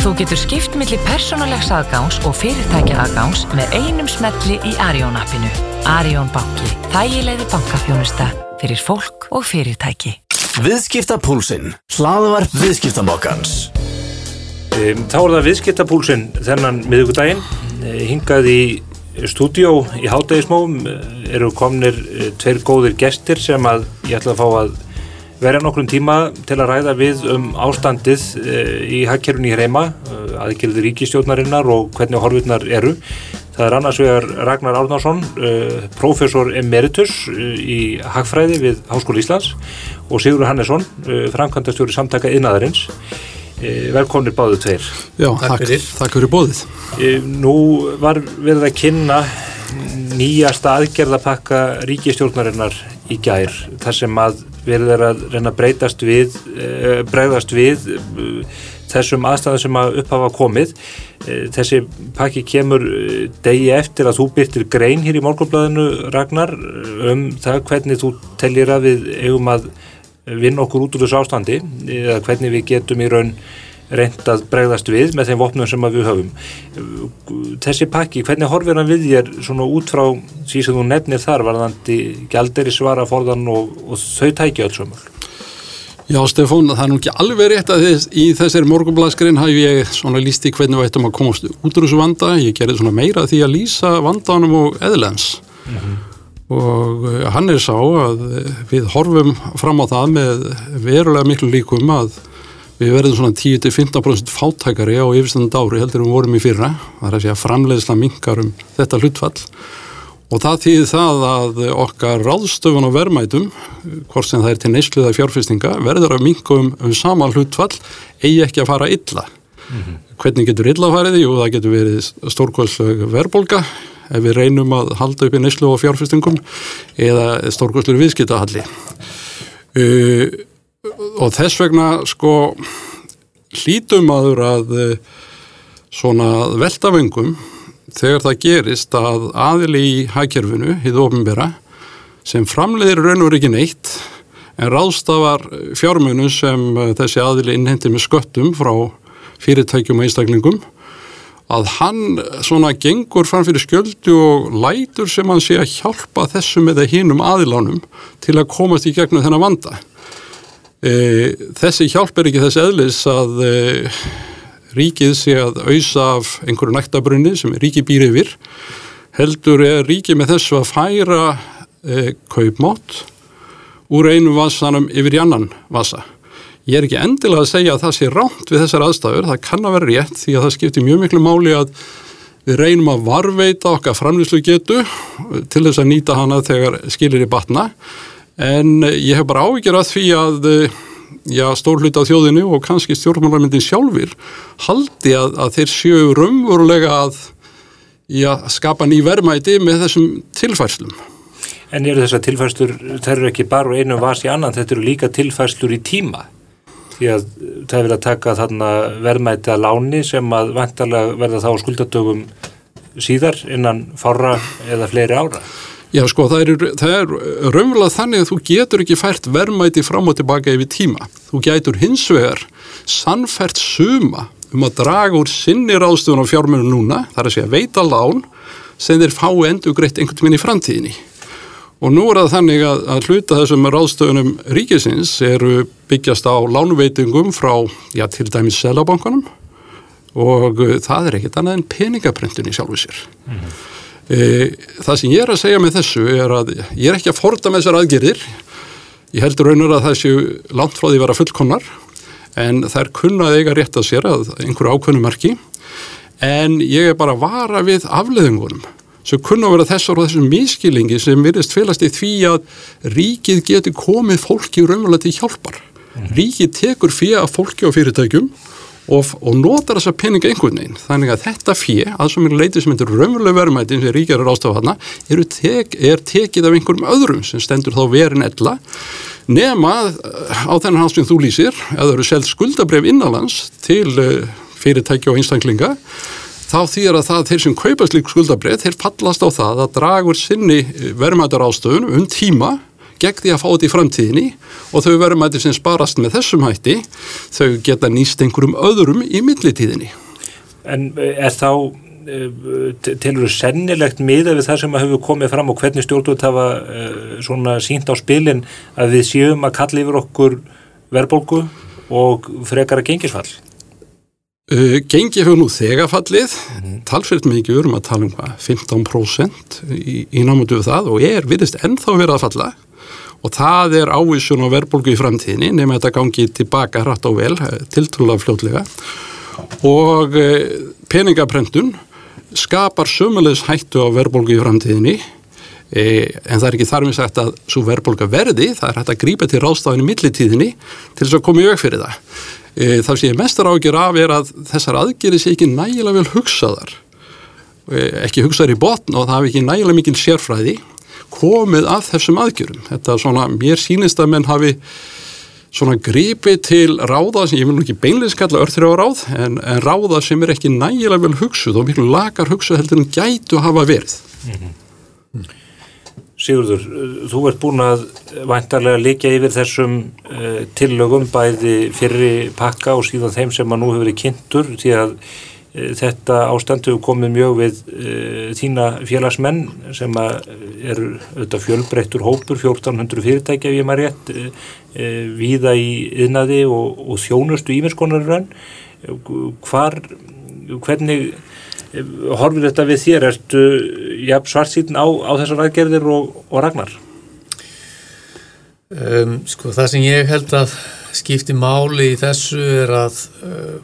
Þú getur skipt millir persónulegs aðgáns og fyrirtækja aðgáns með einum smelli í Arjón appinu. Arjón banki. Þægilegði bankafjónusta fyrir fólk og fyrirtæki. Viðskiptapúlsinn. Hlaðvarp viðskiptamokkans. Um, Þá er það viðskiptapúlsinn þennan miðugudaginn. Hingað í stúdíó í hátægismóum eru komnir eh, tveir góðir gestir sem að ég ætla að fá að vera nokkrum tíma til að ræða við um ástandið eh, í hagkerfni hér heima, eh, aðgjörður ríkistjórnarinnar og hvernig horfurnar eru. Það er annars vegar Ragnar Árnarsson, professor emeritus í hagfræði við Háskóli Íslands og Sigur Hannesson, framkvæmdastjóri samtaka innaðarins. Velkomnir báðu tveir. Já, takk, takk, takk fyrir bóðið. Nú var verið að kynna nýjasta aðgerðapakka ríkistjórnarinnar í gær þar sem að verið er að reyna að breytast við, bregðast við þessum aðstæðum sem að upphafa komið. Þessi pakki kemur degi eftir að þú byrtir grein hér í morgunblæðinu Ragnar um það hvernig þú tellir að við eigum að vinna okkur út úr þessu ástandi eða hvernig við getum í raun reynd að bregðast við með þeim vopnum sem við höfum. Þessi pakki, hvernig horfir hann við þér svona út frá því sem þú nefnir þar varðandi gælderi svara forðan og, og þau tækja öll sömul? Já, Stefán, það er nú ekki alveg rétt að þess, í þessari morgunblæskurinn hafi ég svona líst í hvernig við ættum að komast út úr þessu vanda. Ég gerði svona meira því að lýsa vandanum og eðlens. Mm -hmm. Og hann er sá að við horfum fram á það með verulega miklu líkum að við verðum svona 10-15% fátækari á yfirstöndan ári heldur við vorum í fyrra. Það er að segja framleiðsla mingar um þetta hlutfall. Og það þýðir það að okkar ráðstöfun og verðmætum, hvort sem það er til neysluða fjárfestinga, verður að minka um, um sama hlutfall, eigi ekki að fara illa. Mm -hmm. Hvernig getur illa farið? Jú, það getur verið stórkvæðsleg verðbolga ef við reynum að halda upp í neyslu og fjárfestingum eða stórkvæðslegur viðskiptahalli. Uh, og þess vegna sko hlítum aður að svona veltavengum þegar það gerist að aðili í hækjörfinu, hýðu ofinbera, sem framleiðir raun og ekki neitt en ráðstafar fjármunu sem þessi aðili innhendir með sköttum frá fyrirtækjum og einstaklingum, að hann svona gengur fram fyrir skjöldu og lætur sem hann sé að hjálpa þessum eða hinnum aðilánum til að komast í gegnum þennan vanda. E, þessi hjálp er ekki þess eðlis að e, ríkið sé að auðsa af einhverju næktabrunni sem ríkið býr yfir heldur er ríkið með þessu að færa e, kaupmátt úr einu vasanum yfir í annan vasa. Ég er ekki endilega að segja að það sé ránt við þessar aðstæður, það kann að vera rétt því að það skiptir mjög miklu máli að við reynum að varveita okkar framlýslu getu til þess að nýta hana þegar skilir í batna en ég hef bara ávíkjur að því að já, stór hluti á þjóðinu og kannski stjórnmálarmyndin sjálfur haldi að, að þeir séu raunverulega að já, skapa ný verðmæti með þessum tilfærslum. En eru þessar tilfærslur, það eru ekki bara einu vas í annan, þetta eru líka tilfærslur í tíma? Því að það er verið að taka þarna verðmæti að láni sem að vantarlega verða þá skuldadögum síðar innan fára eða fleiri ára. Já sko það er, er raunverulega þannig að þú getur ekki fært verðmæti fram og tilbaka yfir tíma. Þú getur hins vegar sannfært suma um að draga úr sinni ráðstöðun á fjármennu núna, það er að segja veita lán sem þeir fái endur greitt einhvern veginn í framtíðinni. Og nú er það þannig að, að hluta þessum ráðstöðunum ríkisins eru byggjast á lánveitingum frá, já til dæmis selabankanum og það er ekkit annað en peningaprentun í sjálfu sér. Mm -hmm. Það sem ég er að segja með þessu er að ég er ekki að forda með þessar aðgerðir. Ég heldur raunar að því að vera fullkonnar en það er kunnað eiga rétt að sér að einhverju ákveðnum marki en ég er bara að vara við afleðingunum sem kunna vera þessar og þessum miskilingi sem virðist félast í því að ríkið getur komið fólki raunverulega til hjálpar. Ríkið tekur fyrir að fólki á fyrirtækjum og, og notar þessa peninga einhvern veginn. Þannig að þetta fyrir, að sem er leitið sem heitir raunverulega verðmæti sem ríkjar er ástafað hana, tek, er tekið af einhverjum öðrum sem stendur þá verin ella nema á þennan hans sem þú lýsir, að það eru selð skuldabref innanlands til fyrirtækja og einstaklinga þá þýðir að það þeir sem kaupa slik skuldabrið, þeir fallast á það að dragur sinni verðmættar ástöðun um tíma gegn því að fá þetta í framtíðinni og þau verðumættir sem sparast með þessum hætti þau geta nýst einhverjum öðrum í millitíðinni. En eh, er þá eh, tilur þú sennilegt miða við það sem að hefur komið fram og hvernig stjórnvöld hafa uh, svona sínt á spilin að við séum að kalla yfir okkur verðbólgu og frekara gengisfall? Gengi hefur nú þegafallið, mm. talsveit mikið við erum að tala um hvað, 15% í, í námöndu við það og er viðist ennþá verið að falla og það er ávísun á verðbólgu í framtíðinni nema þetta gangi tilbaka hratt og vel, eh, tiltrúlega fljótlega. Og uh, peningaprentun skapar sömulegis hættu á verðbólgu í framtíðinni e, en það er ekki þar með sagt að svo verðbólga verði, það er hægt að grípa til ráðstafinu millitíðinni til þess að koma í auk fyrir það. Það sem ég mestar ágjör af er að þessar aðgerið sé ekki nægilega vel hugsaðar ekki hugsaðar í botn og það hafi ekki nægilega mikil sérfræði komið af þessum aðgjörum þetta er svona, mér sínist að menn hafi svona gripið til ráða sem ég vil nú ekki beinleins kalla örþrjá ráð en, en ráða sem er ekki nægilega vel hugsuð og miklu lagar hugsuð heldur en gætu að hafa verið mm -hmm. Sigurður, þú ert búin að vantarlega líka yfir þessum uh, tillögum bæði fyrri pakka og síðan þeim sem að nú hefur verið kynntur því að þetta ástandu komið mjög við uh, þína félagsmenn sem að eru auðvitað fjölbreyttur hópur, 1400 fyrirtækja ef ég maður rétt, víða í yðnaði og, og þjónustu ímeskonarinn. Hvar, hvernig horfir þetta við þér, ertu ja, svart síðan á, á þessar aðgerðir og, og ragnar? Um, sko það sem ég held að skipti máli í þessu er að uh,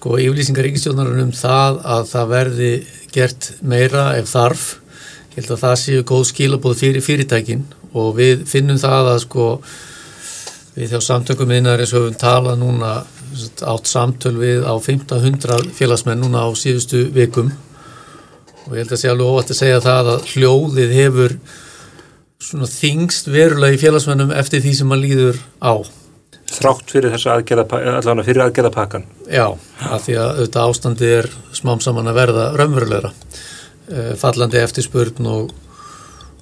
sko yfirlýsingar ríkistjónarinn um það að það verði gert meira ef þarf. Ég held að það séu góð skilabóð fyrir fyrirtækin og við finnum það að sko við þjá samtökum innar eins og við talað núna átt samtöl við á 1500 félagsmenn núna á síðustu vikum. Og ég held að sé alveg óvægt að segja það að hljóðið hefur svona þingst verulega í félagsmennum eftir því sem maður líður á Þrátt fyrir þessa aðgerða, allavega fyrir aðgerðapakkan Já, af því að auðvitað ástandi er smám saman að verða raunverulegra. Eh, fallandi eftirspurn og,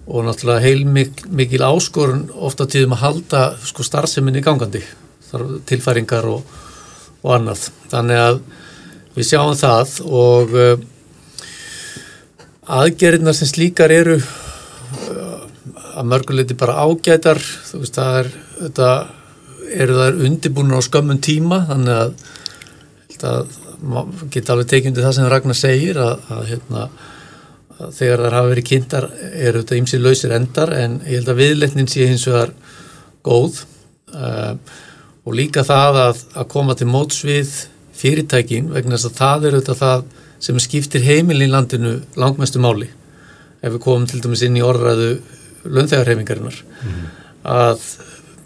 og náttúrulega heil mikil áskorun ofta tíðum að halda sko starfseminni gangandi tilfæringar og og annað. Þannig að við sjáum það og uh, aðgerðinar sem slíkar eru uh, að mörguleiti bara ágætar, þú veist það er, þetta eru það undirbúinur á skömmun tíma þannig að, að geta alveg tekjundi það sem Ragnar segir að, að, hérna, að þegar það hafa verið kynntar eru þetta ymsið lausir endar en ég held að viðletnin sé hins vegar góð. Uh, og líka það að, að koma til mótsvið fyrirtækin vegna þess að það er auðvitað það sem skiptir heimilin í landinu langmestu máli. Ef við komum til dæmis inn í orðræðu löndægarhefingarinnar mm -hmm. að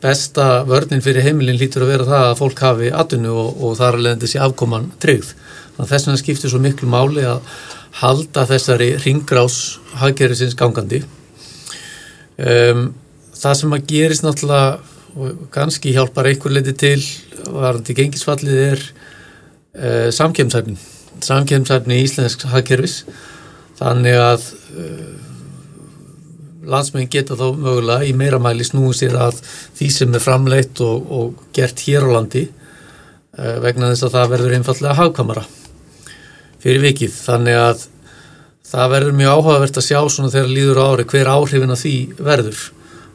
besta vörnin fyrir heimilin lítur að vera það að fólk hafi atvinnu og, og þar leðandi sér afkoman tryggð. Að þess vegna skiptir svo miklu máli að halda þessari ringgrás haggerðisins gangandi. Um, það sem að gerist náttúrulega og kannski hjálpar einhver leiti til varandi gengisfallið er uh, samkjömsæfnin samkjömsæfni í Íslensk hagkerfis þannig að uh, landsmenn geta þá mögulega í meira mæli snúið sér að því sem er framleitt og, og gert hér á landi uh, vegna þess að það verður einfallega hagkamara fyrir vikið þannig að það verður mjög áhugavert að sjá svona þegar líður ári hver áhrifin að því verður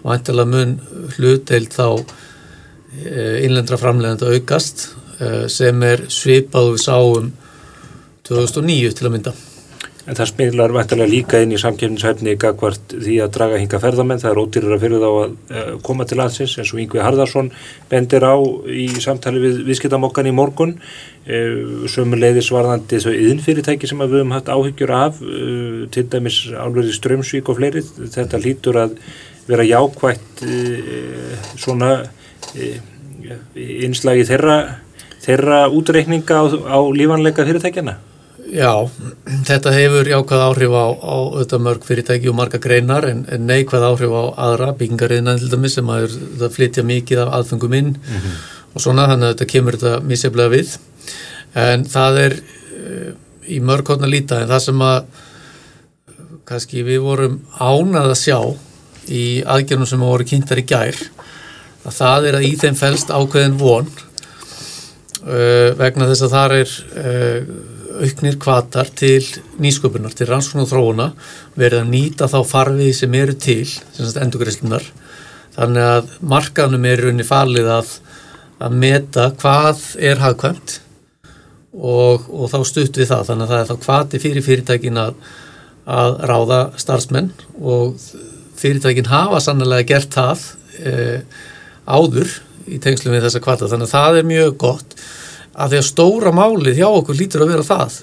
vantilega mun hlutdeild þá eh, innlendra framlegenda aukast eh, sem er svipað við sáum 2009 til að mynda. En það speglar vantilega líka inn í samkjöfnishæfni gagvart því að draga hinga ferðamenn, það er ódýrar að fyrir þá að eh, koma til landsins eins og Yngvi Harðarsson bendir á í samtali við viðskiptamokkan í morgun. Sömuleiðis varðandi þau yðinfyrirtæki sem við höfum hatt áhyggjur af til dæmis álverði Strömsvík og fleiri, þetta lítur að vera jákvægt eh, svona eh, einslagi þeirra, þeirra útreikninga á, á lífanleika fyrirtækjana? Já, þetta hefur jákvæð áhrif á, á auðvitað mörg fyrirtæki og marga greinar en, en neikvæð áhrif á aðra byggingariðna til dæmis sem að það flytja mikið af aðfengum inn mm -hmm. og svona þannig að þetta kemur þetta misjaflega við en það er uh, í mörg hodna líta en það sem að kannski við vorum ánað að sjá í aðgjörnum sem voru kynntar í gær að það er að í þeim fælst ákveðin von uh, vegna þess að þar er uh, auknir kvatar til nýsköpunar, til rannsókn og þróuna verið að nýta þá farfið sem eru til, sem sagt endurgreyslunar þannig að markaðnum er runni falið að, að meta hvað er hagkvæmt og, og þá stutt við það. Þannig að það er þá kvati fyrir fyrirtækin að, að ráða starfsmenn og fyrirtækin hafa sannlega gert það e, áður í tengslum við þessa kvata þannig að það er mjög gott að því að stóra málið hjá okkur lítur að vera það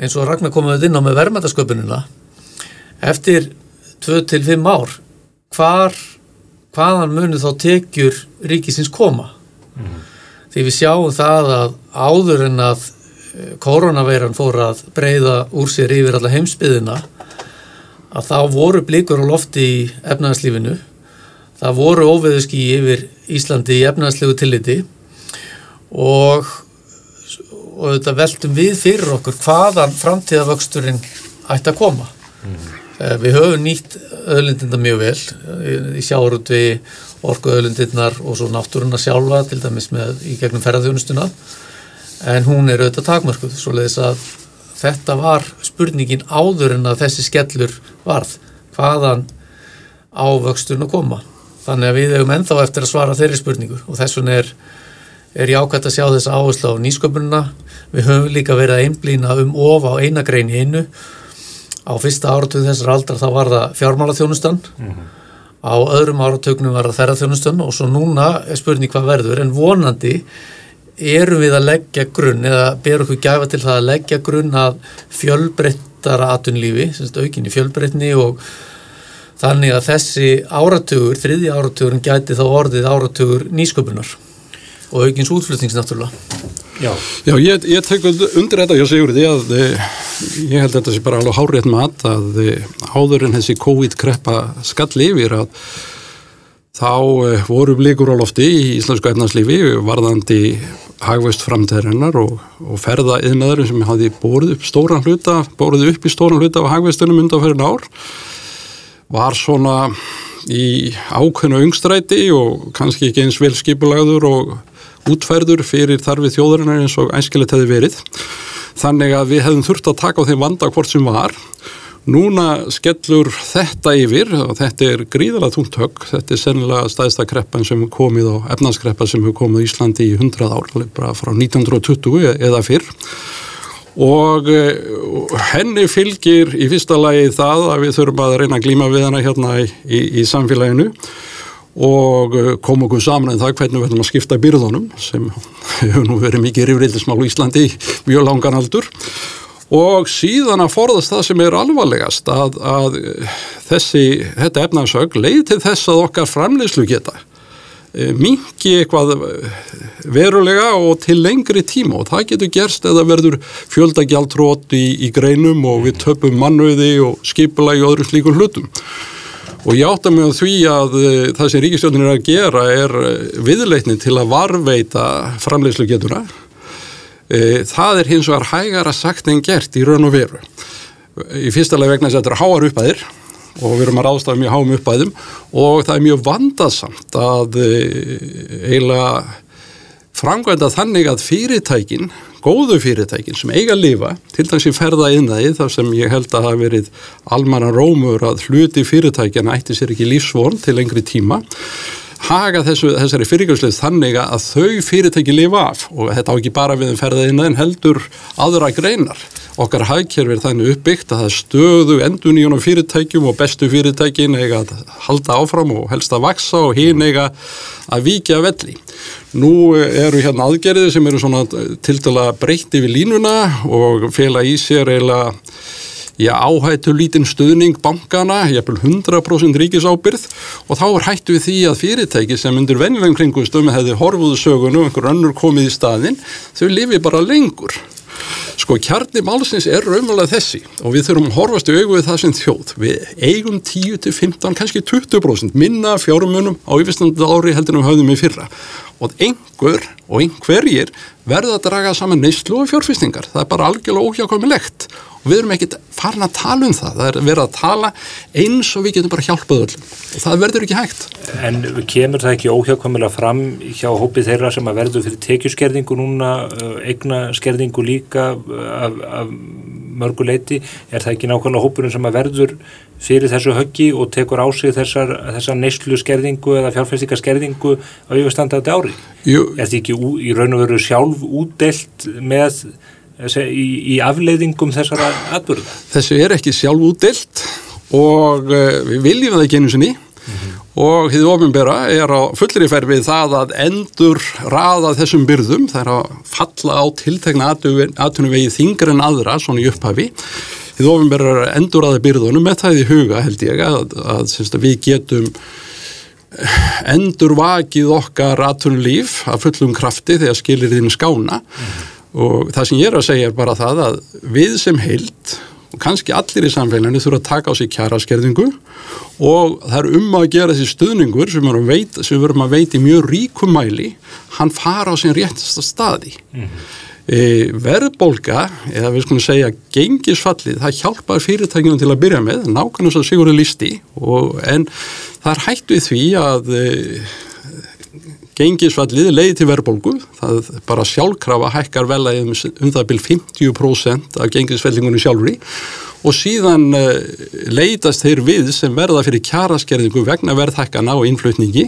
eins og Ragnar komaðið inn á með verðmættasköpunina eftir 2-5 ár hvar hvaðan munið þá tekjur ríkisins koma mm. því við sjáum það að áður en að eh, koronaveiran fór að breyða úr sér yfir alla heimsbyðina að þá voru blikur á lofti í efnagslífinu það voru óveðuski yfir Íslandi í efnagslegu tilliti og, og þetta veltum við fyrir okkur hvaðan framtíðavöxturinn ætti að koma. Mm. við höfum nýtt öðlindinda mjög vel í sjáurút við orku öðlindirnar og svo náttúruna sjálfa til dæmis með í gegnum ferðarþjónustuna en hún er auðvitað takmörkuð svo leiðis að þetta var spurningin áður en að þessi skellur varð. Hvaðan ávöxturinn að koma? Þannig að við hefum ennþá eftir að svara þeirri spurningu og þess vegna er er jákvæmt að sjá þess áherslu á nýsköpununa. Við höfum líka verið að einblýna um of á eina grein í einu. Á fyrsta áratöðu þessar aldar þá var það fjármálaþjónustan, mm -hmm. á öðrum áratögnum var það ferðarþjónustan og svo núna er spurning hvað verður en vonandi erum við að leggja grunn eða berum við gæfa til það að leggja grunn að fjölbreyttara atunlífi, aukinni fjölbreytni og þannig að þessi áratögur, þriði áratögur gæti þá orðið áratögur nýsköpunar og aukins útflutnings náttúrulega. Já, Já ég, ég tek undir þetta hjá Sigur því að eh, ég held að þetta sé bara alveg hárétt mat að eh, áður en þessi COVID-kreppa skall yfir að þá eh, voru blíkur á lofti í íslensku efnarslífi varðandi hagveist framtæðarinnar og, og ferða yðnaður sem hafi bórið upp stóran hluta, bórið upp í stóran hluta af hagveistunum undan fyrir ár var svona í ákveðnu ungstræti og kannski ekki eins vel skipulagður og útfærður fyrir þarfið þjóðarinnar eins og æskilegt hefði verið. Þannig að við hefðum þurft að taka á þeim vanda hvort sem var. Núna skellur þetta yfir og þetta er gríðalega tungt högg. Þetta er sennilega staðista kreppan sem hefur komið og efnanskreppa sem hefur komið í Íslandi í 100 ár, bara frá 1920 eða fyrr. Og eh, henni fylgir í fyrsta lagi það að við þurfum að reyna að glíma við hana hérna í, í, í samfélaginu og eh, koma okkur saman en um það hvernig ætlum að skipta byrðunum sem hefur nú verið mikið rifrildismál í Íslandi í mjög langan aldur. Og síðan að forðast það sem er alvarlegast að, að þessi, þetta efnarsög leið til þess að okkar framleyslu geta eh, mingi eitthvað verulega og til lengri tíma. Og það getur gerst eða verður fjöldagjaldrótt í, í greinum og við töpum mannöði og skipula í öðru slíkun hlutum og ég átta mig á því að eh, það sem ríkistjóðin er að gera er eh, viðleitni til að varveita framleyslu getuna eh, það er hins vegar hægara sagt en gert í raun og veru. Í fyrsta lega vegna þess að þetta er háar uppæðir og við erum að ráðstafa mjög háum uppæðum og það er mjög vandasamt að eiginlega framkvæmda þannig að fyrirtækin góðu fyrirtækin sem eiga að lifa til dæs í ferða innæði þar sem ég held að hafa verið almanna rómur að hluti fyrirtækjana ætti sér ekki lífsvorn til lengri tíma haga þessu, þessari fyrirgjörslið þannig að þau fyrirtæki lifa af og þetta á ekki bara við um ferða innæðin heldur aðra greinar okkar hagkerfi er þannig uppbyggt að það stöðu endur nýjum fyrirtækjum og bestu fyrirtækin eiga að halda áfram og helst að vaksa og hinn eiga að vikja velli. Nú eru hérna aðgerðið sem eru svona til dala breytti við línuna og fela í sér eiginlega Já, áhættu lítinn stuðning bankana, ég hef 100% ríkisábyrð og þá er hættu við því að fyrirtæki sem undir venjulegum kringustum hefði horfuðu sögunu og einhver önnur komið í staðin, þau lifi bara lengur. Sko kjarni málsins er raunverulega þessi og við þurfum að horfast í augu við það sem þjóð. Við eigum 10-15, kannski 20% minna fjárumunum á yfirstandu ári heldur en við höfðum í fyrra. Og einhver og einhverjir verða að draga saman neyslu og fjárfyrstingar. Það er bara algjörlega óhjákvæmilegt og við erum ekkit farin að tala um það, það er verið að tala eins og við getum bara hjálpað öllum og það verður ekki hægt. En kemur það ekki óhjákvæmulega fram hjá hópið þeirra sem að verður fyrir tekjuskerðingu núna, eigna skerðingu líka af, af mörguleiti, er það ekki nákvæmlega hópurinn sem að verður fyrir þessu höggi og tekur á sig þessar, þessar neyslu skerðingu eða fjárfæstingaskerðingu á yfirstandandi ári? Jú. Er þetta ekki í raun og veru sjálf útdelt með í, í afleiðingum þessara atbyrða? Þessu er ekki sjálf útdelt og uh, við viljum það ekki einu sinni mm -hmm. og hið ofinbera er á fullri færð við það að endur raða þessum byrðum, það er að falla á tiltegna aðtunum vegið þingar en aðra, svona í upphafi hið ofinbera er að endur raða byrðunum með það í huga held ég að, að, að, að við getum endur vakið okkar aðtunulíf af fullum krafti þegar skilir þín skána mm og það sem ég er að segja er bara það að við sem heilt og kannski allir í samfélaginu þurfa að taka á sig kjaraskerðingu. Og það er um að gera þessi stuðningur sem við verum að veita í mjög ríkum mæli hann fara á sin réttasta staði mm -hmm. e, verðbólka eða við skulum segja gengisfallið, það hjálpar fyrirtækjum til að byrja með, nákvæmlega svo sigur er listi og, en það er hægt við því að e, Gengisfallið leiði til verðbólgu, það bara sjálfkrafa hækkar vel að um það byrj 50% af gengisfellingunni sjálfri og síðan uh, leitast þeir við sem verða fyrir kjaraskerðingu vegna verðhækkana og innflutningi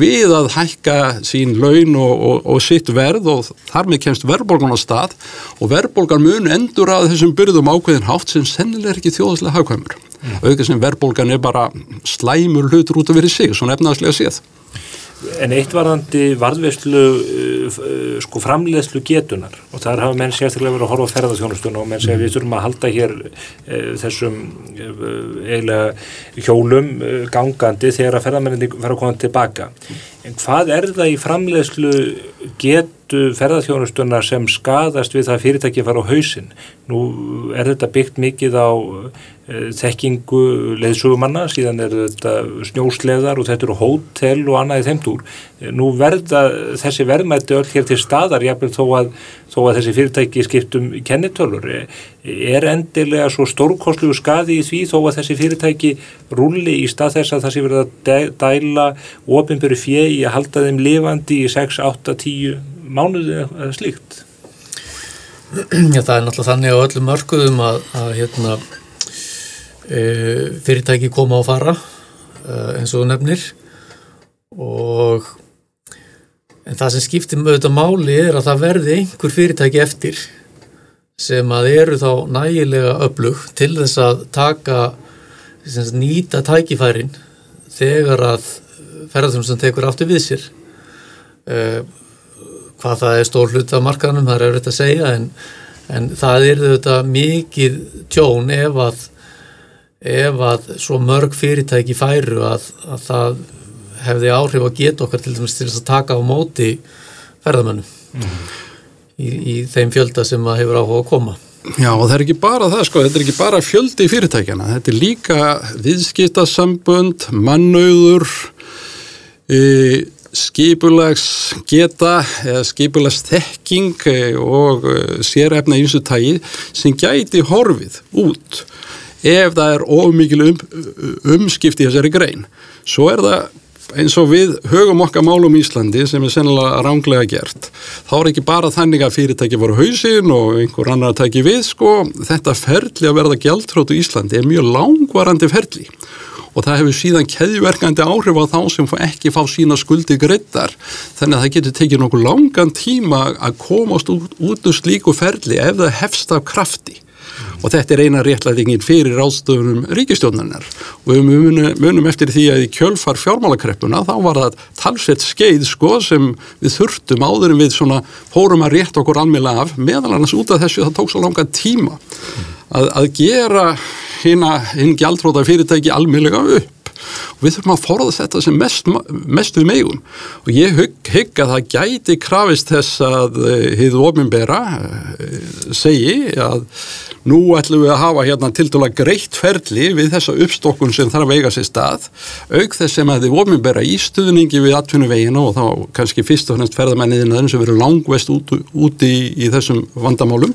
við að hækka sín laun og, og, og sitt verð og þar með kemst verðbólgan á stað og verðbólgan mun endur að þessum byrðum ákveðin hátt sem sennilega er ekki þjóðslega hagkvæmur. Mm. Auðvitað sem verðbólgan er bara slæmur hlutur út af verið sig, svona efnaðslega séð. En eitt varðandi varðverslu uh, sko framleiðslu getunar og þar hafa menn sérstaklega verið að horfa á ferðarþjónustuna og menn segja við þurfum að halda hér uh, þessum uh, eiginlega hjólum gangandi þegar að ferðarmenninni fara að koma tilbaka. En hvað er það í framleiðslu getu ferðarþjónustuna sem skadast við það fyrirtæki fara á hausin? Nú er þetta byggt mikið á Eh, þekkingu leðsugumanna, síðan eru þetta snjósleðar og þetta eru hótel og annað í þeimtúr. Eh, nú verða þessi verðmætti öll hér til staðar, jáfnveg þó þó að þessi fyrirtæki skiptum kennitölur. Eh, er endilega svo stórkoslu skadi í því þó að þessi fyrirtæki rúli í stað þess að það sé verið að dæla ofinböru í að halda þeim lifandi í 6, 8, 10 mánuði eða slíkt? Já, það er náttúrulega þannig á öllum mörguðum að, að hérna e, fyrirtæki koma og fara e, eins og nefnir og en það sem skiptir með þetta máli er að það verði einhver fyrirtæki eftir sem að eru þá nægilega öflug til þess að taka þess að nýta tækifærin þegar að ferðarþjónustan tekur aftur við sér e, hvað það er stór hlut af markanum, það er auðvitað að segja en, en það er þetta mikið tjón ef að ef að svo mörg fyrirtæki færu að, að það hefði áhrif að geta okkar til þess að taka á móti ferðamennum mm. Í, í þeim fjölda sem að hefur áhuga að koma. Já og það er ekki bara það sko, þetta er ekki bara fjöldi í fyrirtækjana, þetta er líka viðskiptasambund, mannauður, e, skipulags geta eða skipulags þekking e, og e, sérefna í þessu tægi sem gæti horfið út ef það er ómikil um, umskipti í þessari grein. Svo er það eins og við högum okkar málum í Íslandi sem er sennilega ránglega gert. Þá er ekki bara þannig að fyrirtæki voru hausin og einhver annar tæki við sko. Þetta ferli að verða gæltrótu í Íslandi er mjög langvarandi ferli og það hefur síðan keðjuverkandi áhrif á þá sem ekki fá sína skuldi greitar. Þannig að það getur tekið nokkuð langan tíma að komast út úr slíku ferli ef það hefst af krafti og þetta er eina réttlætingin fyrir ástöðunum ríkistjónarinnar og við munum, munum eftir því að í kjölfar fjármálakreppuna þá var það talsett skeið sko sem við þurftum áður en við svona fórum að rétta okkur almela af meðal annars út af þessu það tók svo langa tíma að, að gera hinn gjaldróta fyrirtæki almeinlega upp og við þurfum að forða þetta sem mest, mest við megum. Og ég hygg að það gæti krafist þess að hið eh, ofinbera eh, segi að nú ætlum við að hafa hérna til dæla greitt ferli við þessa uppstokkun sem þarf að eiga sér stað auk þess sem að þið ofinbera í stuðningi við atvinnuveginu og þá kannski fyrst og fremst ferðamenniðin sem verður langvest út, úti í, í þessum vandamálum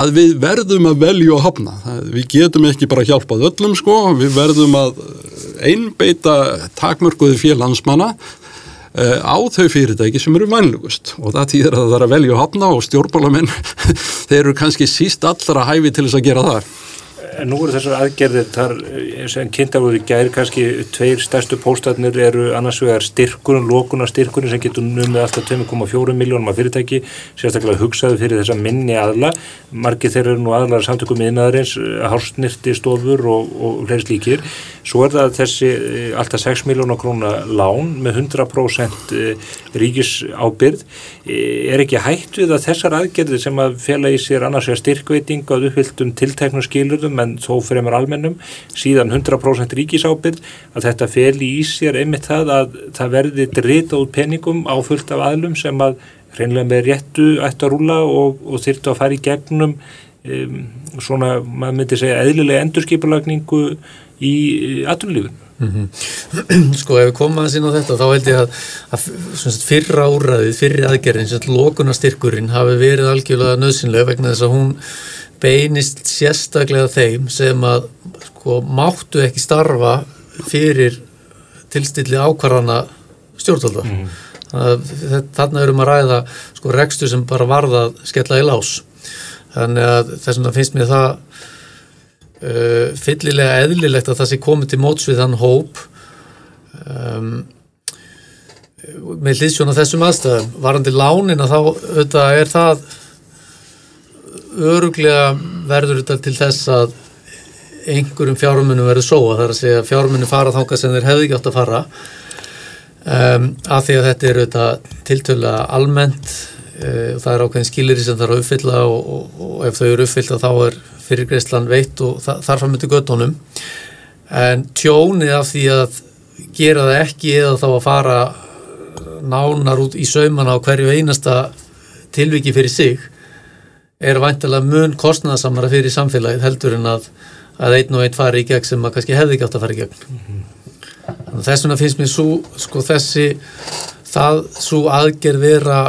að við verðum að velja og hafna. Við getum ekki bara hjálpað öllum sko, við verðum að einbeita takmörkuði félhansmanna uh, á þau fyrirtæki sem eru vænlugust og það týðir að það er að velja og hafna og stjórnbálamenn þeir eru kannski síst allra hæfi til þess að gera það. En nú eru þessar aðgerðir þar eh, sem kynntar í gæri kannski tveir stærstu póstatnir eru annars vegar styrkurinn, lókunar styrkurinn sem getur numið alltaf 2,4 miljónum af fyrirtæki, sérstaklega hugsaðu fyrir þessa minni aðla, margir þeir eru nú aðlar samtökum innaðarins, eh, hársnirti stofur og, og fleiri slíkir. Svo er það þessi eh, alltaf 6 miljónar króna lán með 100% ríkis ábyrð. Er ekki hægt við að þessar aðgerðir sem að fjalla í sér annars vegar styrkveiting á uppfylltum tilteknum skilurðum en þó fremur almennum, síðan 100% ríkisábyrð, að þetta feli í sér einmitt það að það verði drita út peningum á fullt af aðlum sem að hreinlega með réttu ættu að rúla og, og þyrtu að fara í gegnum um, svona, maður myndi segja, eðlilega endurskipulagningu í aturlífun. Mm -hmm. Sko ef við komum aðeins inn á þetta þá held ég að, að fyrra úrraðið, fyrri aðgerðin, lokunastyrkurinn hafi verið algjörlega nöðsynlega vegna þess að hún beinist sérstaklega þeim sem að sko, máttu ekki starfa fyrir tilstilli ákvarðana stjórnvalda. Mm. þannig erum að ræða sko, rekstu sem bara varða skella í lás. Þannig að þess vegna finnst mér það uh, fyllilega eðlilegt að það sé komið til móts við þann hóp um, með hlýðsjón á þessum aðstæðum. Varandi lánin að þá auðvitað er það öruglega verður þetta til þess að einhverjum fjármunum verður sóa þar að segja fjármunum fara þánga sem þeir hefði ekki átt að fara. Um, af því að þetta er auðvitað tiltöla almennt uh, það er ákveðin skilir sem þarf að uppfylla og, og, og ef þau eru uppfylla þá er fyrirgreislan veitt og þarf að mynda göttunum en tjónið af því að gera það ekki eða þá að fara nánar út í saumana á hverju einasta tilviki fyrir sig er vantilega mun kostnæðasamara fyrir samfélagið heldur en að, að einn og einn fari í gegn sem maður kannski hefði ekki átt að fara í gegn. Mm -hmm. Þess vegna finnst mér svo, sko þessi, það svo aðgerð vera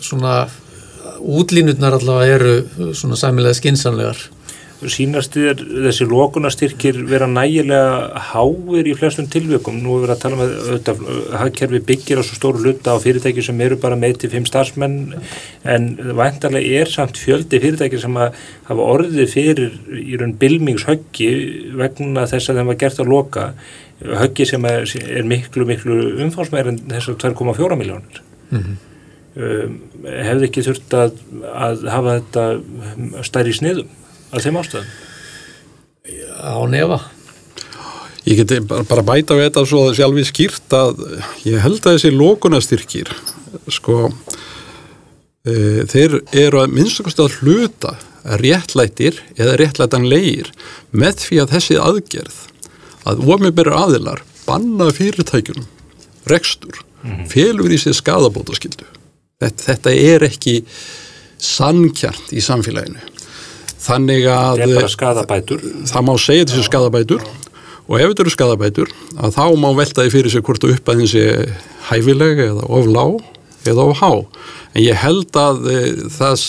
svona útlínutnar allavega eru svona sæmilega skinsanlegar sínast þér þessi lókunastyrkir vera nægilega háir í flestum tilveikum. Nú er verið að tala með um auðvitað, hagkerfi byggir á svo stóru hluta á fyrirtæki sem eru bara með til fimm starfsmenn en vantarlega er samt fjöldi fyrirtæki sem að hafa orðið fyrir í raun bilmingshöggi vegna þess að þeim var gert að loka höggi sem er, er miklu miklu umfásmeir en þessar 2,4 miljónir. Mm -hmm. um, hefði ekki þurft að, að hafa þetta stærri sniðum? Að þeim ástöðum? Á nefa. Ég geti bara bæta við þetta svo sjálf í skýrt að ég held að þessi lókunastyrkir sko e, þeir eru að minnstakast að hluta réttlættir eða réttlætanlegir með því að þessi aðgerð að ofmibæra aðilar banna fyrirtækjunum rekstur, -hmm. félur í sig skadabótaskildu. Þetta, þetta er ekki sannkjart í samfélaginu þannig að það skadabætur það má segja þessu skadabætur og ef þetta eru skadabætur að þá má veltaði fyrir sig hvort að þessi hæfileg eða of lág eða of há. En ég held að e, það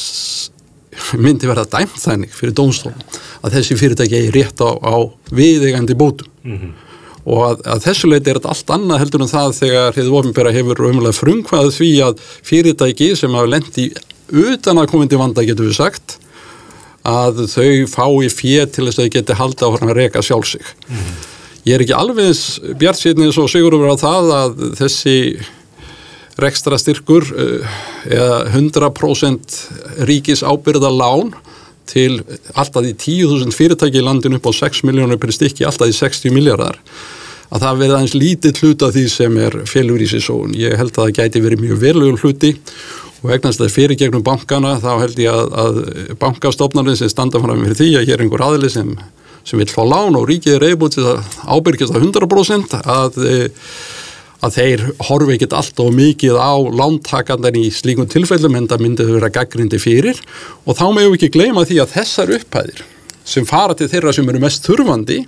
myndi verða dæmt þannig fyrir dómstólum að þessi fyrirtæki er rétt á, á viðegandi bótum. Mm -hmm. og að, að þessu leiti er þetta allt annað heldur en það þegar hefur ofinbæra hefur umlega frumkvæðið því að fyrirtæki sem hafa lendi utan að komandi vanda getur við sagt að þau fái fér til þess að þau geti halda á að reyka sjálfsig. Mm. Ég er ekki alveg bjart síðan eins og sigur over á það að þessi rekstra styrkur eh, eða 100% ríkis ábyrða lán til alltaf í 10.000 fyrirtæki í landinu upp á 6 miljónur per stykki, alltaf í 60 miljardar að það verða eins lítið hluta því sem er félur í sísón. Ég held að það gæti verið mjög verulegur hluti og egnast það fyrir gegnum bankana þá held ég að, að bankastofnarnir sem standa fram fyrir því að hér er einhver aðli sem, sem vil fá lán og ríkið er reyðbútið að ábyrgjast að 100% að, að þeir horfi ekkit alltaf mikið á lántakandan í slíkum tilfellum en það myndið vera gaggrindi fyrir og þá meðum við ekki gleyma því að þessar upphæðir sem fara til þeirra sem eru mest þurfandi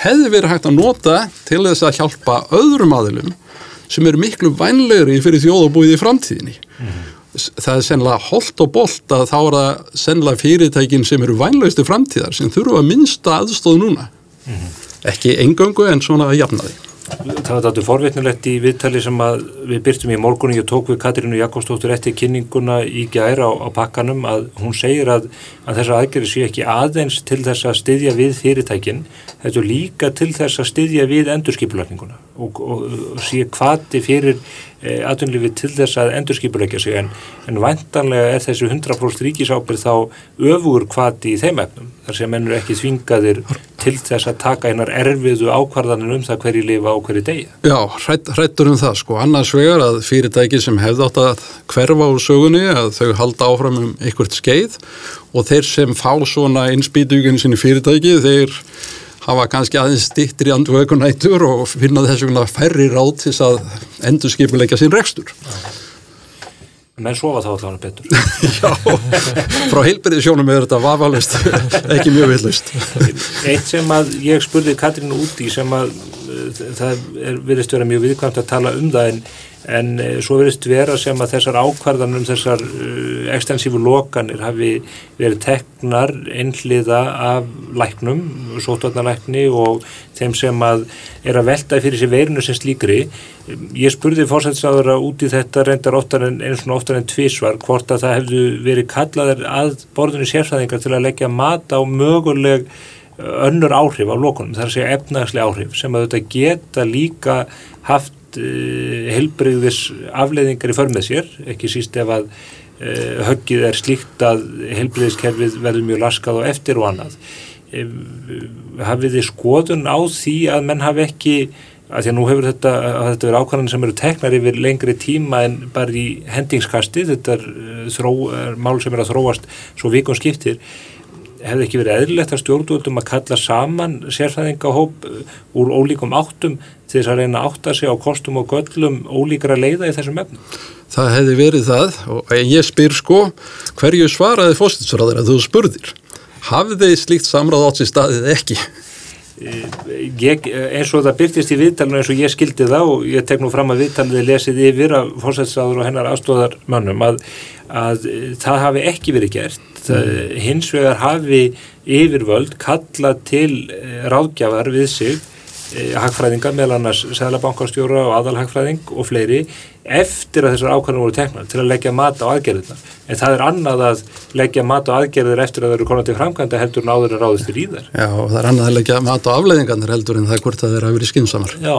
hefði verið hægt að nota til þess að hjálpa öðrum aðilum sem eru miklu vænlegri fyrir þjóðabúið í framtíðinni. Mm það er sennilega holdt og bolt að þá er það sennilega fyrirtækin sem eru vænlaustu framtíðar sem þurfa að minnsta aðstóð núna. Ekki engöngu en svona að jafna því. Það var þetta forvitnilegt í viðtali sem við byrtum í morgunni og tók við Katrínu Jakobsdóttur eftir kynninguna í gæra á, á pakkanum að hún segir að, að þessa aðgerði sé ekki aðeins til þess að styðja við fyrirtækin, þetta er líka til þess að styðja við endurskipularninguna og, og, og sé hvati fyrir e, aðunlifi til þess að endurskipulegja sig en, en vantanlega er þessi 100% ríkisábyrð þá öfugur hvati í þeim efnum þar sem ennur ekki þvingaðir til þess að taka einar erfiðu ákvarðanir um það hverju lifa og hverju degja. Já, hrætt, hrættur um það sko, annars vegar að fyrirtæki sem hefði átt að hverfa úr sögunni að þau halda áfram um einhvert skeið og þeir sem fá svona innspýtugin sinni fyrirtæki, þeir hafa kannski aðeins stittir í andu ökunættur og finna þess vegna færri ráð til að endur skipuleika sín rekstur. Menn sofa þá allavega betur Já, frá heilbyrðið sjónum er þetta vafalust, ekki mjög villust Eitt sem að ég spurði Katrínu út í sem að það verðist vera mjög viðkvæmt að tala um það en en eh, svo verist vera sem að þessar ákvarðanum, þessar uh, ekstensífu lokanir hafi verið teknar einhliða af læknum, sótvarnalækni og þeim sem að er að velta fyrir sér veirinu sem slíkri. Ég spurði fórsættisáður að út í þetta reyndar oftar en eins og oftar en tvísvar hvort að það hefðu verið kallaðir að borðinu sérfæðingar til að leggja mat á möguleg önnur áhrif á lokunum, það er að segja efnagslega áhrif sem að þetta geta líka haft eh, helbreyðis afleiðingar í förmið sér, ekki síst ef að uh, höggið er slíkt að helbreyðiskerfið verður mjög laskað og eftir og annað. Hafið þið skoðun á því að menn hafi ekki, að því að nú hefur þetta, þetta verið ákvæðan sem eru teknar yfir lengri tíma en bara í hendingskasti, þetta er, eh, þró, er mál sem er að þróast svo vikun skiptir, hefði ekki verið eðlilegt að stjórnvöldum að kalla saman sérfæðingahóp uh, úr ólíkum áttum til þess að reyna að átta sig á kostum og göllum ólíkara leiða í þessum efnum? Það hefði verið það og ég spyr sko hverju svaraði fóstinsfráður að þú spurðir? Hafði slíkt samráð átt sér staðið ekki? Ég, eins og það byrtist í viðtalinu eins og ég skildi það og ég tek nú fram að viðtalið lesið yfir af fórsætsáður og hennar aðstóðarmannum að, að það hafi ekki verið gert mm. hins vegar hafi yfirvöld kalla til eh, ráðgjafar við sig eh, hagfræðinga meðal annars Sæðlabankarstjóra og aðalhagfræðing og fleiri eftir að þessar ákvæmum voru teknar til að leggja mat á aðgerðunar en það er annað að leggja mat á aðgerður eftir að það eru konar til framkvæmda heldur en áður að ráðist í þær Já og það er annað að leggja mat á afleiðingarnir heldur en það hvort að er að vera skinsamar Já.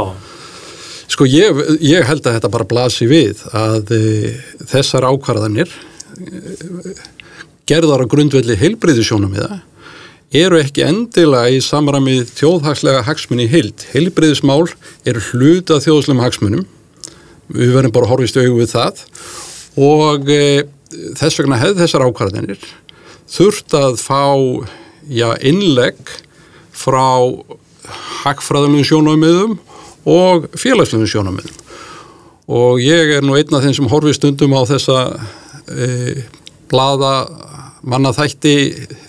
Sko ég, ég held að þetta bara blasi við að e, þessar ákvarðanir e, gerðar á grundvelli heilbreyðisjónum í það eru ekki endilega í samramið þjóðhagslega hagsmunni heild. Heilbreyðismál eru hluta þjóðslegum hagsmunum. Við verðum bara að horfist auðvitað við það. Og e, þess vegna hefði þessar ákvarðinir þurft að fá já, innlegg frá hagfræðalum sjónamiðum og félagslegum sjónamiðum og ég er nú einn af þeim sem horfist stundum á þessa e, blada mannaþætti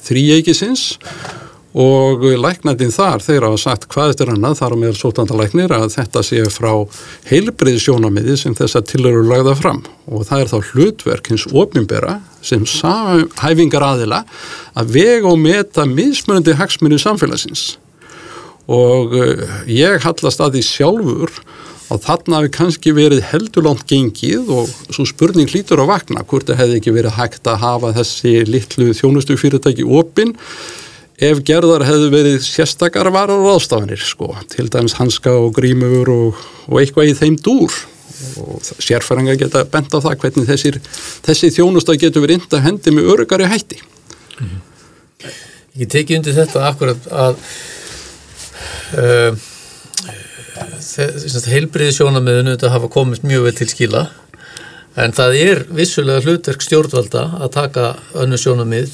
þrýjeikisins og læknandinn þar þeir hafa sagt hvað þetta er annað þar á meðal sótandalæknir að þetta sé frá heilbriðsjónamiði sem þess að til eru lagða fram. Og það er þá hlutverk hins ofinbera sem hæfingar aðila að vega og meta mismunandi hagsmunni samfélagsins. Og eh, ég hallast að því sjálfur og þarna hefur kannski verið heldurlánt gengið og svo spurning hlítur að vakna hvort það hefði ekki verið hægt að hafa þessi litlu þjónustu fyrirtæki opinn ef gerðar hefðu verið sérstakar varar og ástafanir sko, til dæmis hanska og grímur og, og eitthvað í þeim dúr. Og sérfæringa geta bent á það hvernig þessir, þessi þjónusta getur verið ynda hendi með örugari hætti. Mm -hmm. Ég teki undir þetta akkurat að uh, heilbriði sjónamiðinu þetta hafa komist mjög vel til skila En það er vissulega hlutverk stjórnvalda að taka önnu sjónamið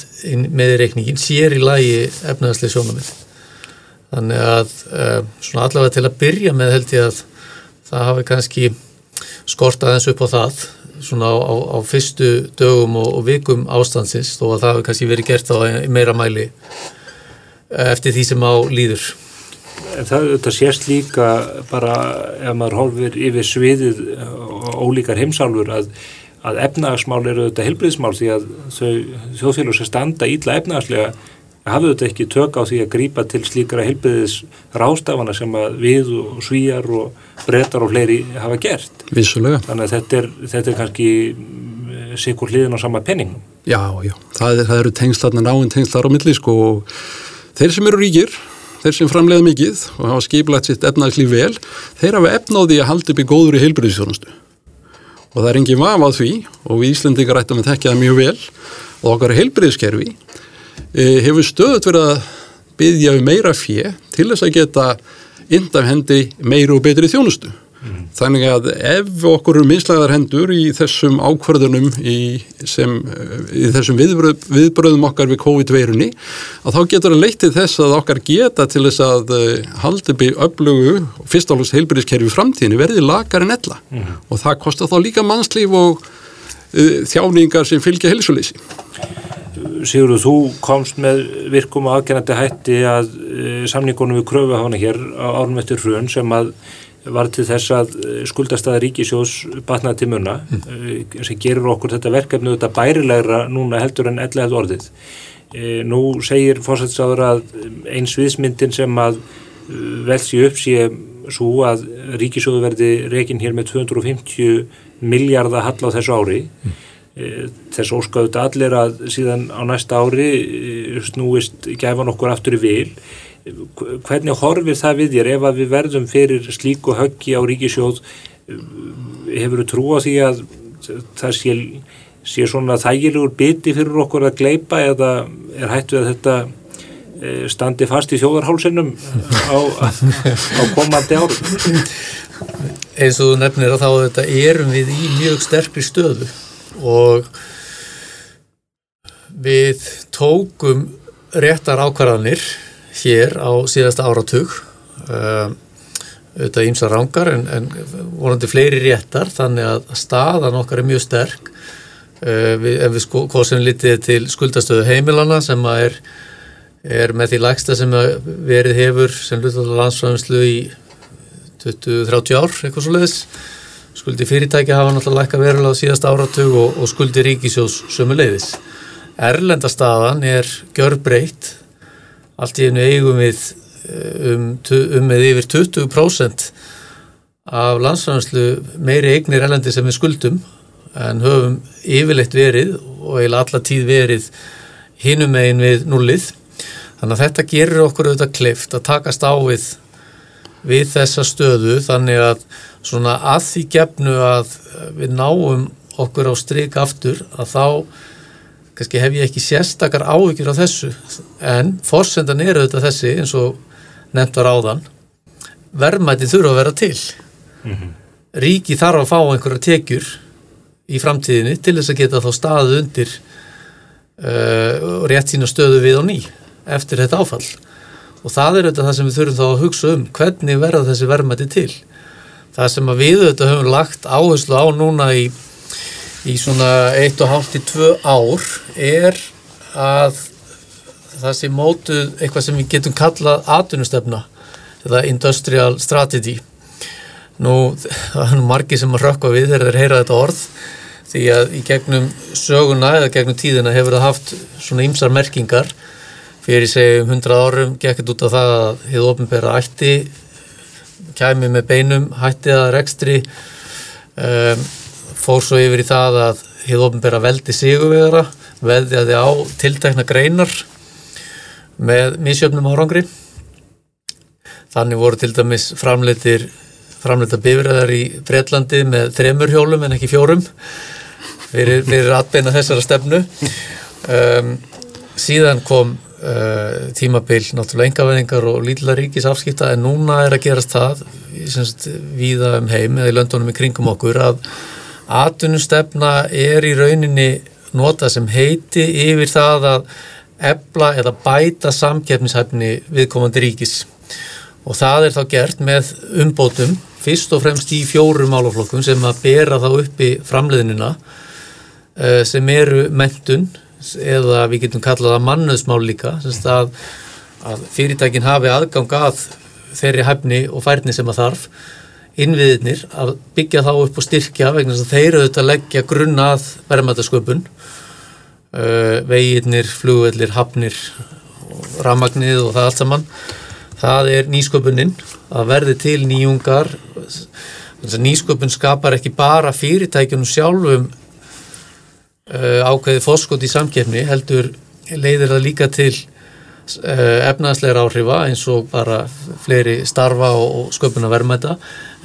með reikningin, sér í lægi efnaðslega sjónamið. Þannig að uh, svona allavega til að byrja með held ég að það hafi kannski skort aðeins upp á það svona á, á, á fyrstu dögum og, og vikum ástansins þó að það hafi kannski verið gert á meira mæli eh, eftir því sem á líður. En það, þetta sést líka bara ef maður hólfur yfir sviðið ólíkar heimsálfur að, að efnahagsmál eru þetta helbriðsmál því að þau þjóðfélag sem standa ílla efnahagslega hafðu þetta ekki tök á því að grípa til slíkara helbriðis rástafana sem að við og svíjar og brettar og fleiri hafa gert. Vissulega. Þannig að þetta er, þetta er kannski sikur hliðin á sama penningum. Já, já, það, er, það eru tengslarnir náinn tengslar á milli sko og þeir sem eru ríkir, þeir sem framlega mikið og hafa skiplætt sitt efnagslíf vel, þeir hafa efnáði að halda upp í góður í heilbyrðisþjónustu og það er engin vaf á því og við Íslandingar ættum að tekja það mjög vel og okkar heilbyrðiskerfi e, hefur stöðut verið að byggja um meira fjö til þess að geta indaf hendi meiri og betri þjónustu Mm. Þannig að ef okkur eru mislaðar hendur í þessum ákvarðunum í, sem, í þessum viðbröð, viðbröðum okkar við COVID-veirunni að þá getur það leitt til þess að okkar geta til þess að eh, haldi bygg öflugu fyrst álust heilbyrðiskerfi í framtíðinu verði lagar en ella mm. og það kostar þá líka mannslíf og uh, þjáningar sem fylgja helsuleysi. Sigurður, þú komst með virkum og aðgennandi hætti að uh, samningunum við kröfuhafana hér á árnum eftir hrun sem að var til þess að eh, skuldastæða ríkisjós batnaði til munna mm. sem gerur okkur þetta verkefni þetta bærilegra núna heldur en ella hefði orðið. E, nú segir fórsættisáður að eins viðsmyndin sem að velsi upp sé svo að ríkisjóðu verði reygin hér með 250 miljardar hall á þessu ári mm. þess óskaðu allir að síðan á næsta ári snúist gefan okkur aftur í vil hvernig horfir það við þér ef að við verðum fyrir slíku höggi á ríkisjóð hefur þú trú á því að það sé, sé svona þægilegur biti fyrir okkur að gleipa eða er hættu að þetta e, standi fast í þjóðarhálsinnum á, á komandi árum? Eins og þú nefnir að þá þetta erum við í mjög sterkri stöðu og við tókum réttar ákvarðanir hér á síðasta áratug. Um, auðvitað ímsa rángar en, en vonandi fleiri réttar þannig að staðan okkar er mjög sterk. Uh, við, ef við sko, kosum litið til skuldastöðu heimilana sem er, er með því lægsta sem verið hefur sem hlutallar landsfæðumslu í 20-30 ár, eitthvað svo leiðis skuldi fyrirtæki hafa náttúrulega lækka verulega á síðasta áratug og, og skuldi ríkisjós sömu leiðis Erlendastaðan er gjörbreytt allt í einu eigum við eh, um, um með yfir 20% af landsfæðanslu meiri eignir elendi sem við skuldum en höfum yfirleitt verið og eiginlega alla tíð verið hinum megin við nullið. Þannig að þetta gerir okkur auðvitað kleift að takast á við við þessa stöðu þannig að svona að því gefnu að við náum okkur á stryk aftur að þá kannski hef ég ekki sérstakar áhyggjur á þessu en fórsendan eru þetta þessi eins og nefnt var áðan. Verðmæti þurfa að vera til. Mm -hmm. ríki þarf að fá einhverja tekjur í framtíðinni til þess að geta þá staðu undir uh, rétt sína stöðu við og ný eftir þetta áfall. Og það er þetta það sem við þurfum þá að hugsa um hvernig verða þessi verðmæti til? Það sem við þetta höfum lagt áherslu á núna í í svona 1,5-2 ár er að það sé mótuð eitthvað sem við getum kallað atvinnustefna eða industrial strategy. Nú það er margi sem að rökka við þegar þeir heyra þetta orð því að í gegnum söguna eða gegnum tíðina hefur það haft svona ymsar merkingar. Fyrir segjum 100 árum gekkit út af það að hefur ofnbæra ætti kæmi með beinum hætti að rekstri um, fór svo yfir í það að hefði ofnbæra veldi sigurvegara veðjaði á tiltekna greinar með misjöfnum árangri. Þannig voru til dæmis framleitir framleita bifræðar í Breitlandi með þremur hjólum en ekki fjórum fyrir, fyrir atbeina þessara stefnu. Um, síðan kom uh, tímabil náttúrulega engaveðingar og lítila ríkis afskipta en núna er að gerast það semst, viða um heim eða í löndunum í kringum okkur að Atunustefna er í rauninni nota sem heiti yfir það að ebla eða bæta samkeppnishæfni viðkomandi ríkis. Og það er þá gert með umbótum fyrst og fremst í fjórum málaflokkum sem að bera þá upp í framleiðinina eh, sem eru mentun eða við getum kallað að mannöðsmál líka að, að fyrirtækin hafi aðgang að þeirri hæfni og færni sem að þarf innviðinir að byggja þá upp og styrkja vegna þess að þeir auðvitað að leggja grunna að verðmættasköpun uh, veginnir, flugvellir, hafnir ramagnið og það allt saman. Það er nýsköpunin að verði til nýjungar. Nýsköpun skapar ekki bara fyrirtækjunum sjálfum uh, ákveði fórskot í samkefni heldur leiðir það líka til uh, efnaðsleira áhrifa eins og bara fleiri starfa og, sköpuna verðmæta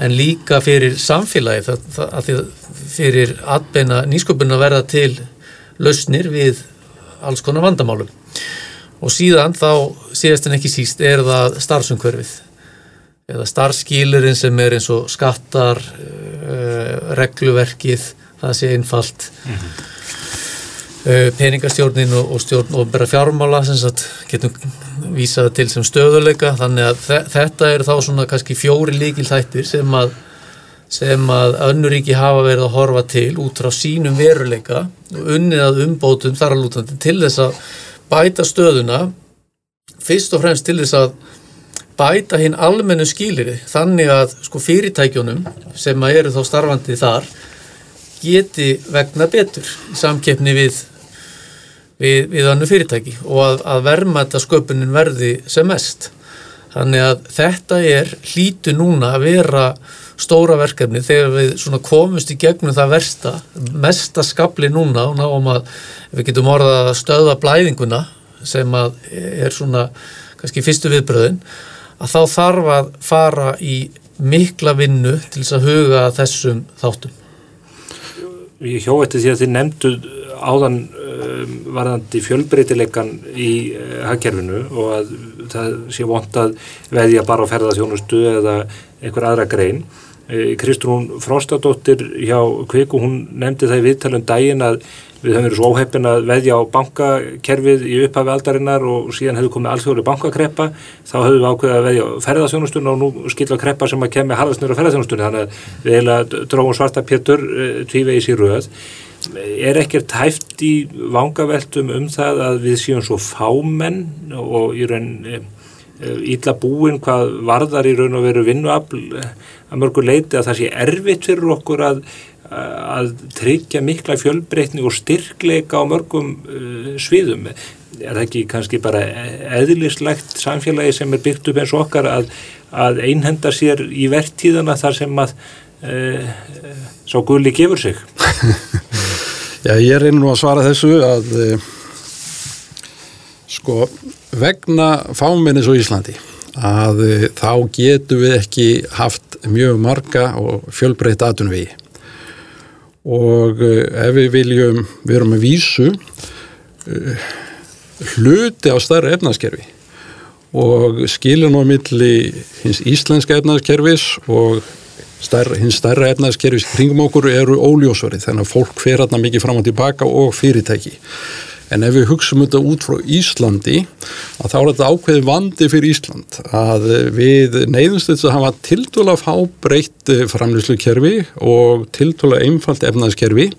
en líka fyrir samfélagi það, það, það, fyrir atbeina nýsköpuna verða til lausnir við alls konar vandamálum. Og síðan þá síðast en ekki síst er það starfsumkörfið eða starfskýlurinn sem er eins og skattar uh, regluverkið það sé einfalt. Mm -hmm. Uh, peningastjórnin og, stjórn og bara fjármála sem sagt, getum vísað til sem stöðuleika þannig að þetta er þá svona kannski fjóri líkil þættir sem að sem að önnuríki hafa verið að horfa til út frá sínum veruleika og unnið að umbótum þar að lútandi til þess að bæta stöðuna. Fyrst og fremst til þess að bæta hinn almennu skýliri þannig að sko fyrirtækjunum sem að eru þá starfandi þar geti vegna betur í samkeppni við við, við annu fyrirtæki og að, að verma sköpunin verði sem mest þannig að þetta er hlítu núna að vera stóra verkefni þegar við komumst í gegnum það versta mesta skabli núna og náum að við getum orðað að stöða blæðinguna sem er svona kannski fyrstu viðbröðin að þá þarf að fara í mikla vinnu til þess að huga þessum þáttum. Ég hjó eftir því að þið nefndu áðan um, varðandi fjölbreytileikan í uh, hagkerfinu og að það sé vond að veðja bara á ferðarþjónustu eða einhver aðra grein. Uh, Kristrún Frostadóttir hjá Kviku, hún nefndi það í viðtalum dægin að Við höfum verið svo óheppin að veðja á bankakerfið í upphafi aldarinnar og síðan hefur komið alþjóðlega bankakreppa. Þá höfum við ákveðið að veðja á ferðarþjónustunni og nú skilja kreppa sem að kemja harðastnur á ferðarþjónustunni. Þannig að við eiginlega dróðum svarta pétur eh, tvívegis í rauð. Er ekkert hæft í vangaveltum um það að við séum svo fámenn og í raun ílla eh, búin hvað varðar í raun og veru vinnuafl að mörgur leiti að það sé erfitt fyrir okkur að að tryggja mikla fjölbreytni og styrkleika á mörgum sviðum. Er það ekki kannski bara eðlislegt samfélagi sem er byggt upp eins og okkar að, að einhenda sér í verktíðana þar sem að uh, sá gulli gefur sig Já, ég er einu að svara þessu að uh, sko vegna fáminnis og Íslandi að uh, þá getum við ekki haft mjög marga og fjölbreytt atunvegi og eh, ef við viljum vera með vísu eh, hluti á starra efnarskerfi og skilin á milli hins íslenska efnarskerfis og starra, hins starra efnarskerfis kringum okkur eru óljósverið þannig að fólk fer aðna mikið fram og tilbaka og fyrirtæki. En ef við hugsaum þetta út frá Íslandi að þá er þetta ákveði vandi fyrir Ísland að við neyðumst þess að hafa tiltúla fábreytt framlýslukerfi og tiltúla einfalt efnaðskerfi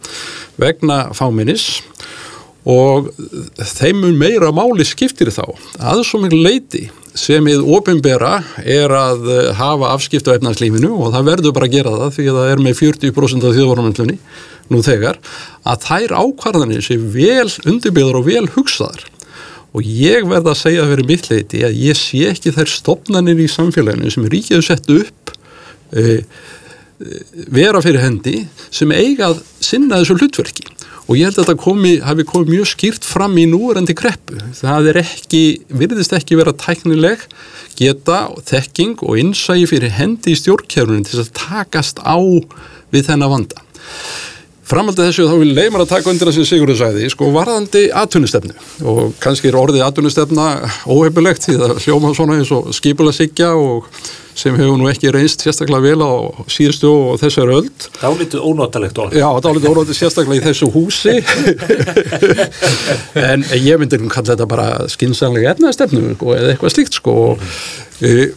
vegna fáminnis og þeimur meira máli skiptir þá að svo miklu leiti sem við ofinbera er að hafa afskipt á efnarslífinu og það verður bara að gera það því að það er með 40% af þjóðvarnamöndlunni nú þegar að þær ákvarðanir sé vel undirbyggðar og vel hugsaðar. Og ég verða að segja fyrir mitt leiti að ég sé ekki þær stopnarnir í samfélaginu sem ríkið að setja upp e, vera fyrir hendi sem eiga að sinna þessu hlutverki og ég held að þetta komi, hafi komið mjög skýrt fram í núrendi kreppu. Það er ekki, virðist ekki vera tæknileg geta, þekking og innsægi fyrir hendi í stjórnkjörunum til að takast á við þennan vanda. Framaldið þessu þá vil leimar að taka undir það sem Sigurður sæði, sko varðandi atvinnustefnu og kannski er orðið atvinnustefna óhefulegt því það hljóma svona eins og skipula sigja og sem hefur nú ekki reynst sérstaklega vel á síðustu og þessar öll. Dálítið ónótalegt orð. Já, dálítið ónótalegt sérstaklega í þessu húsi en ég myndir um kalla þetta bara skinsanlega efnaðstefnu sko, eða eitthvað slíkt sko. Mm.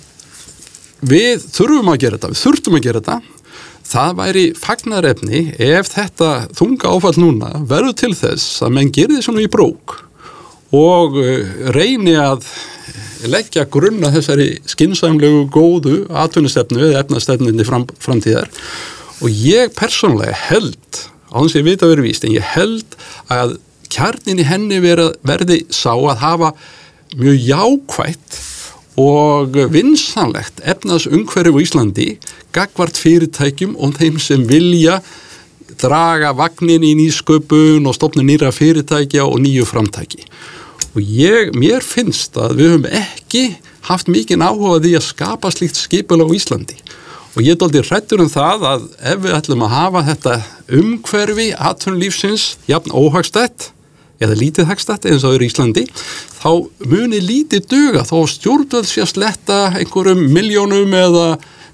Við þurfum að gera þetta, við þurftum að gera þetta Það væri fagnarefni ef þetta þunga áfall núna verður til þess að menn því svona í brók og eh, reyni að leggja grunna þessari skinsamlegu góðu atvinnustefnu eða efnastefninni fram, framtíðar. Og ég persónulega held, á þess að ég veit að vera víst, en ég held að kjarnin í henni verði sá að hafa mjög jákvætt og vinsanlegt efnaðs umhverju á Íslandi gagvart fyrirtækjum og þeim sem vilja draga vagnin í nýsköpun og stopna nýra fyrirtækja og nýju framtæki og ég, mér finnst að við höfum ekki haft mikið áhuga því að skapa slíkt skipula á Íslandi. Og ég er doldið hrættur um það að ef við ætlum að hafa þetta umhverfi atvinnulífsins jafn óhagstætt eða lítið hagstætt eins og er í Íslandi þá muni lítið duga þó stjórnvöld sé að sletta einhverjum miljónum eða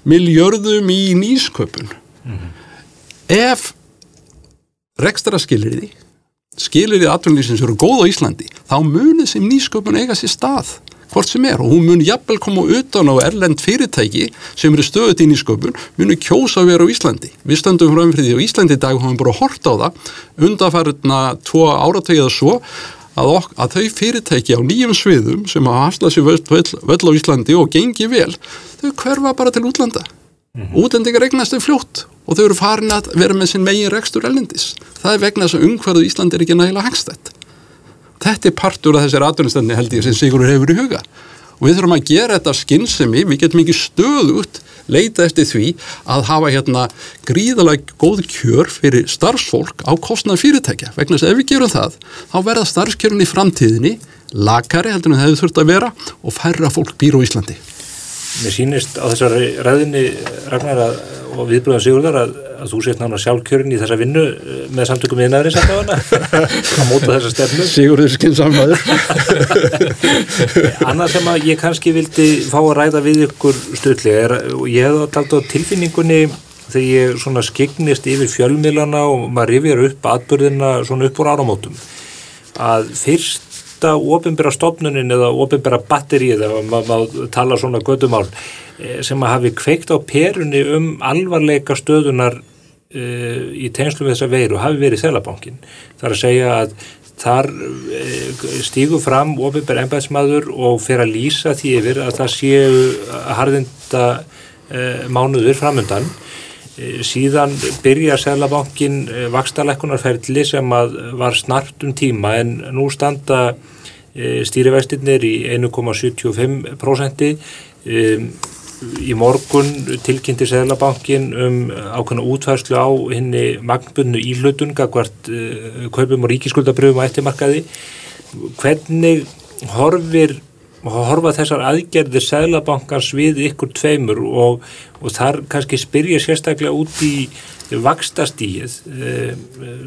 miljörðum í nýsköpun mm -hmm. ef rekstara skilir því atvinnulífsins eru góð á Íslandi þá munið sem nýsköpun eiga sér stað hvort sem er og hún mun jafnvel koma utan á erlend fyrirtæki sem eru stöðut í nýsköpun munu kjósa að vera á Íslandi við stöndum fram fyrir því á Íslandi í dag og hann bara hort á það undanfærna tvo áratögi eða svo að, ok, að þau fyrirtæki á nýjum sviðum sem hafa hafslað sér völl á Íslandi og gengi vel þau hverfa bara til útlanda mm -hmm. útlendingar regnast þau fljótt og þau eru farin að vera með sinn megin rekstur ellendis. Það er vegna þess að umhverðu Ísland er ekki nægilega hangstætt þetta er partur af þessari atvinnustefni held ég sem Sigurður hefur í huga. Og við þurfum að gera þetta skinnsemi, við getum ekki stöðut leita eftir því að hafa hérna gríðalega góð kjör fyrir starfsfólk á kostnað fyrirtækja. Vegna þess að ef við gerum það þá verða starfskjörun í framtíðinni lakari heldur en það hefur þurft að vera og færra fólk býr á Íslandi Mér sýnist á þessari ræðinni Ragnar að, og viðbröðan Sigurðar að að þú sést nána sjálfkjörin í þessa vinnu eh, með samtökum viðnaðri samtáðana að móta þessa stefnu. Sigurður skynnsammaður Annað sem að ég kannski vildi fá að ræða við ykkur stöðlega er, og ég hef talt á tilfinningunni þegar ég svona skegnist yfir fjölmilana og maður rifjar upp atbyrðina svona upp úr áramótum að fyrsta ofinbæra stopnunin eða ofinbæra batterið eða maður tala svona gödumál Eh, sem að hafi kveikt á perunni um alvarleika stöðunar uh, í tegnslu við þessa veiru hafi verið Þelabankin. Það er að segja að þar uh, stígu fram ofinbær ennbæðsmaður og fer að lýsa því yfir að það séu harðinda uh, mánuður framöndan. Síðan byrja Sælabankin vakstarleikunarferðli sem var snart um tíma en nú standa stýrivextinnir í 1,75% um, í morgun tilkynnti Sæðlabankin um ákveðna útfærslu á henni magnbunnu íhlutun gagvart uh, kaupum og ríkiskuldabröfum á eftirmarkaði. Hvernig horfir horfa þessar aðgerðir Sæðlabankans við ykkur tveimur og, og þar kannski spyrja sérstaklega út í vakstastíð uh,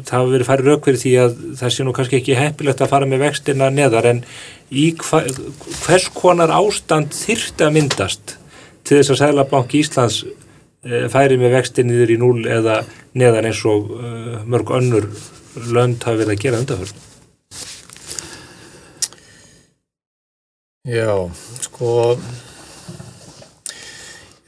það hafa verið farið raukverð því að það sé nú kannski ekki heppilegt að fara með vextina neðar en hva, hvers konar ástand þyrft að myndast til þess að Sælabanki Íslands e, færi með vexti niður í núl eða neðan eins og e, mörg önnur lönd hafi verið að gera undanförn. Já, sko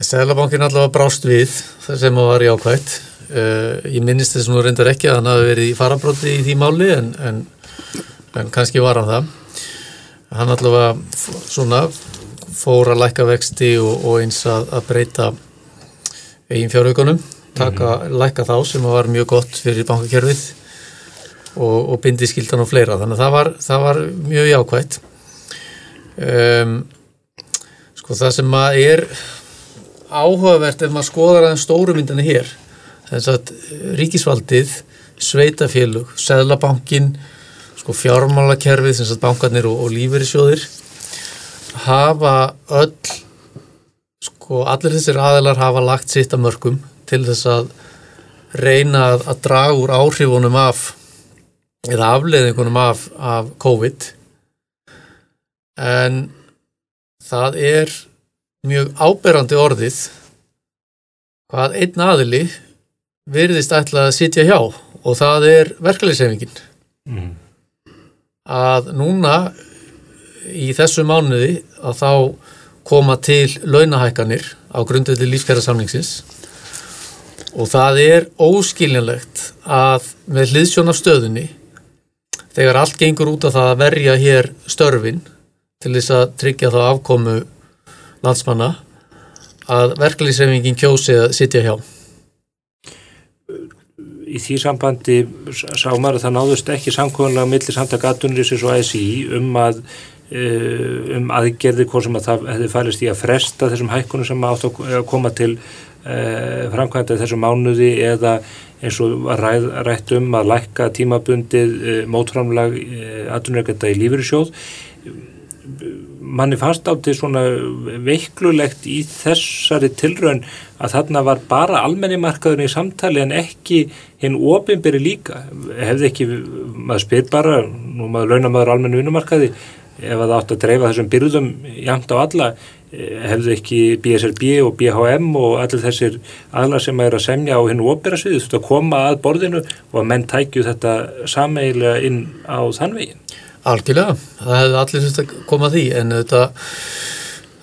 Sælabankin allavega brást við það sem var í ákvæmt uh, ég minnist þess að nú reyndar ekki að hann hafi verið í farabróti í því máli en, en, en kannski var hann það. Hann allavega svona fór að læka vexti og, og eins að, að breyta eigin fjárhaugunum, taka, mm -hmm. læka þá sem var mjög gott fyrir bankakerfið og, og bindi skildan og fleira, þannig að það var, það var mjög jákvægt um, sko það sem að er áhugavert ef maður skoðar aðeins stórumyndinni hér þess að ríkisvaldið sveitafélug, seðlabankin sko fjármálakerfið, sem sagt bankarnir og, og lífeyrisjóðir hafa öll sko allir þessir aðelar hafa lagt sitt að mörgum til þess að reyna að, að draga úr áhrifunum af eða afleiðingunum af, af COVID en það er mjög áberandi orðið hvað einn aðili verðist ætla að sitja hjá og það er verkefliðsefingin mm. að núna í þessu mánuði að þá koma til launahækkanir á grundveldi lífskærasamlingsins og það er óskiljanlegt að með hliðsjón af stöðunni þegar allt gengur út af það að verja hér störfin til þess að tryggja þá afkomu landsmanna að verkefliðsreifingin kjósi að sitja hjá. Í því sambandi sá maður að það náðust ekki samkvæmlega millir samtaka aðtunriðsins og ASI um að uh, um aðgerði hvort sem að það hefði fælist í að fresta þessum hækkunum sem átt að koma til uh, framkvæmda þessum mánuði eða eins og ræð, rætt um að lækka tímabundið uh, mótframlag aðtunriðgenda í lífyrirsjóð manni fannst átti svona veiklulegt í þessari tilraun að þarna var bara almennimarkaðurinn í samtali en ekki hinn ofinberi líka. Hefði ekki, maður spyr bara nú maður launa maður almenni vinnumarkaði ef það átt að dreifa þessum byrðum jæmt á alla, hefði ekki BSRB og BHM og allir þessir aðlar sem er að semja á hinn opera sviðu, þú veist að koma að borðinu og að menn tækju þetta sameigilega inn á þann veginn Algjörlega, það hefði allir þurft að koma að því en þetta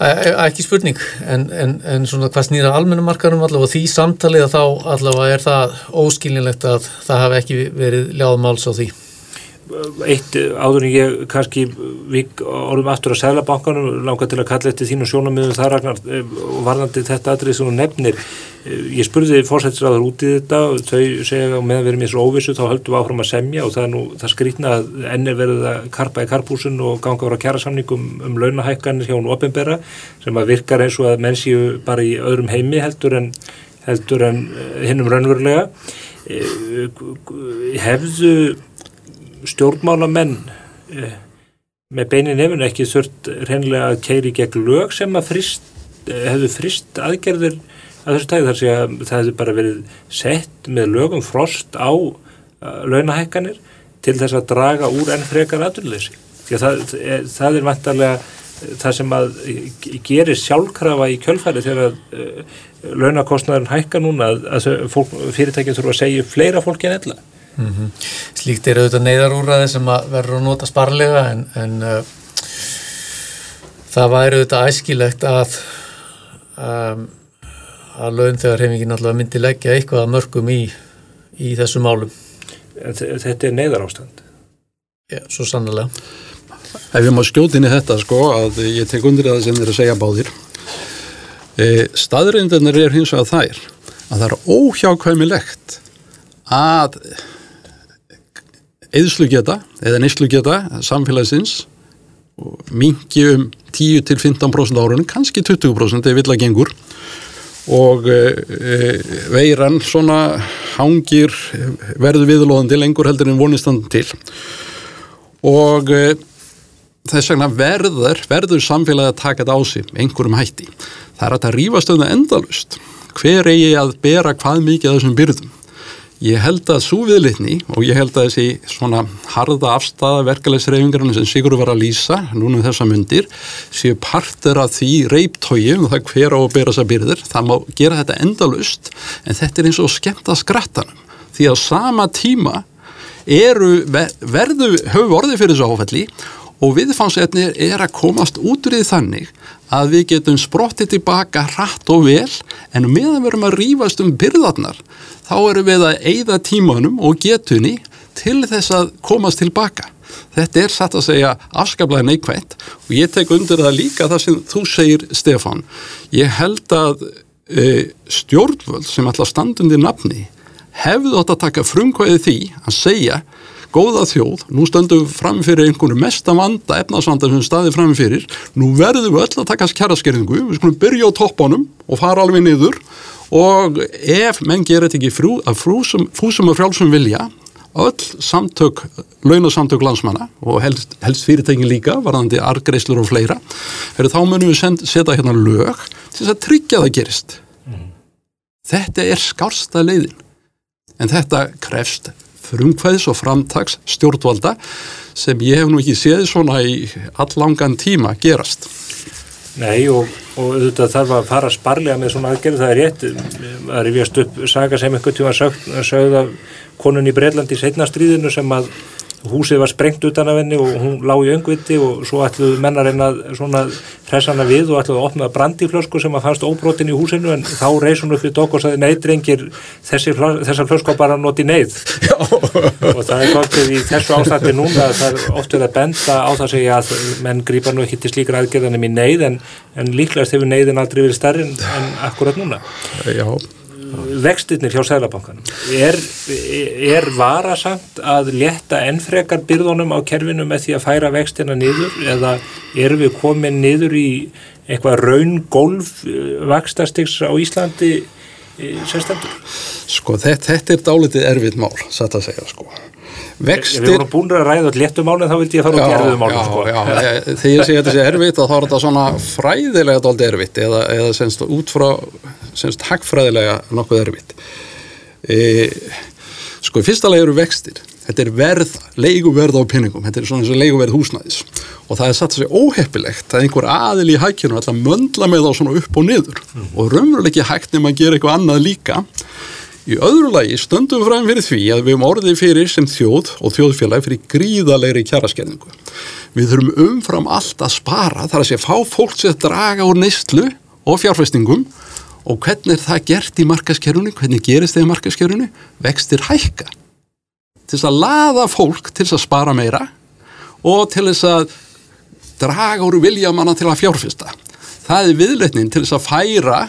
ekki spurning en, en, en svona hvað snýra almennumarkarum allavega því samtalið að þá allavega er það óskilinlegt að það hafi ekki verið ljáðmáls á því eitt áður en ég kannski við orðum aftur á Sælabankanum langar til að kalla eftir þínu sjónamiðum þar Ragnar og varðandi þetta aðrið sem þú nefnir ég spurði fórsættisraður út í þetta og þau segja að meðan við erum í svo óvissu þá höldum við áfram að semja og það er nú það skrýtna að enn er verið að karpa í karpúsun og ganga ára kjæra samningum um launahækkanir hjá hún ofinbera sem að virkar eins og að menn séu bara í öðrum heimi heldur en, heldur en hinnum raunverulega. Hefðu stjórnmálamenn eh, með beinin nefn ekki þurft reynilega að keiri gegn lög sem að frist, eh, hefðu frist aðgerðir að þessu tæði þar sé að það hefði bara verið sett með lögum frost á uh, launahækkanir til þess að draga úr enn frekar aðurleysi. Það, það er vantarlega það sem að gerir sjálfkrafa í kjölfæri þegar að launakostnaðurinn hækka núna að, að fyrirtækinn þurfa að segja fleira fólki en ella. Mm -hmm. Slíkt er auðvitað neyðarúræði sem verður að nota sparlega en, en uh, það væri auðvitað æskilegt að um, að laun þegar hefingin alltaf myndi leggja eitthvað að mörgum í, í þessu málum. Þetta er neyðar ástand? Já, svo sannlega. Ef ég má skjóti inn í þetta sko að ég tek undir það sem þér að segja báðir. E, staðrindinir er hins vegar þær að það er óhjákvæmilegt að eðslugeta eða neyslugeta samfélagsins mingi um 10-15% árun, kannski 20% ef vilja gengur og e, veiran svona hangir verður viðlóðandi lengur heldur en vonistan til og e, þess vegna verður verður samfélagi að taka þetta á sig einhverjum hætti. Það er að það rýfast um það endalust. Hver eigi að bera hvað mikið af þessum byrðum? Ég held að svo viðlitni og ég held að þessi svona harða afstæða verkefælisreifingarinn sem Sigur var að lýsa núna um þessa myndir séu partur af því reiptói um það hver á að bera þessa byrðir. Það má gera þetta endalust en þetta er eins og skemmt að skrattanum því að sama tíma eru, verðu, höfu orðið fyrir þessu áfælli og viðfangsefnir er að komast út úr því þannig að við getum sprottið tilbaka hratt og vel en meðan við erum að rýfast um byrðarnar þá erum við að eigða tímanum og getunni til þess að komast tilbaka. Þetta er satt að segja afskaplega neikvægt og ég tek undir það líka það sem þú segir Stefan. Ég held að e, stjórnvöld sem alltaf standundi nafni hefðu átt að taka frumkvæði því að segja góða þjóð, nú stöndum við framfyrir einhvern mesta vanda, efnarsvanda sem staði framfyrir, nú verðum við öll að taka kjæraskerðingu, við skulum byrja á toppanum og fara alveg niður og ef menn gerir þetta ekki frú, að frúsum, fúsum og frjálsum vilja öll samtök, launasamtök landsmanna og helst, helst fyrirtækin líka varðandi argreislur og fleira þá munum við send, setja hérna lög til þess að tryggja það gerist mm. þetta er skársta leiðin en þetta krefst frumkvæðis og framtags stjórnvalda sem ég hef nú ekki séð svona í allangan tíma gerast. Nei og, og auðvitað þarf að fara sparlega með svona aðgerð, það er rétt. Að rifjast upp saga sem einhvern tíma sögð af konun í Breitlandi í setna stríðinu sem að húsið var sprengt utan af henni og hún lá í öngviti og svo ætluðu mennar reyna svona hressana við og ætluðu að opna brandiflösku sem að fannst óbrotin í húsinu en þá reys hún upp í dokk og saði nei drengir þessi, þessar flösku bara noti neyð. Og það er kontið í þessu ástætti núna það er oft verið að benda á það segja að menn grýpa nú ekki til slíkra aðgerðanum í neyð en, en líklegast hefur neyðin aldrei verið stærri en, en akkurat núna. Já, vextirnir hjá Sælabankanum er, er varasamt að létta ennfrekar byrðunum á kerfinu með því að færa vextina niður? Eða erum við komin niður í eitthvað raun golf vakstastiks á Íslandi eh, sérstendur? sko þetta, þetta er dálítið erfitt mál, satt að segja sko Við Vextir vorum búin að ræða léttum málinn þá vildi ég fara út í erfiðum málinn sko. já, já, þegar ég segi þetta sé erfitt þá er þetta svona fræðilega dálítið erfitt eða, eða semst út frá semst hagfræðilega nokkuð erfitt. E, sko í fyrsta lega eru vextir. Þetta er verð, leiguverð á pinningum þetta er svona eins og leiguverð húsnæðis. Og það er satt að segja óheppilegt að einhver aðil í hækjunum ætla að möndla með þá svona upp og niður. Og raunverulega Í öðru lagi stöndum fram fyrir því að við höfum orðið fyrir sem þjóð og þjóðfélag fyrir gríðalegri kjaraskerningu. Við þurfum umfram allt að spara þar að sé fá fólk sem draga úr neistlu og fjárfestingum og hvernig er það gert í markaskerfunu, hvernig gerist það í markaskerfunu? Vextir hækka. Til þess að laða fólk til þess að spara meira og til þess að draga úr vilja manna til að fjárfesta. Það er viðleitnin til þess að færa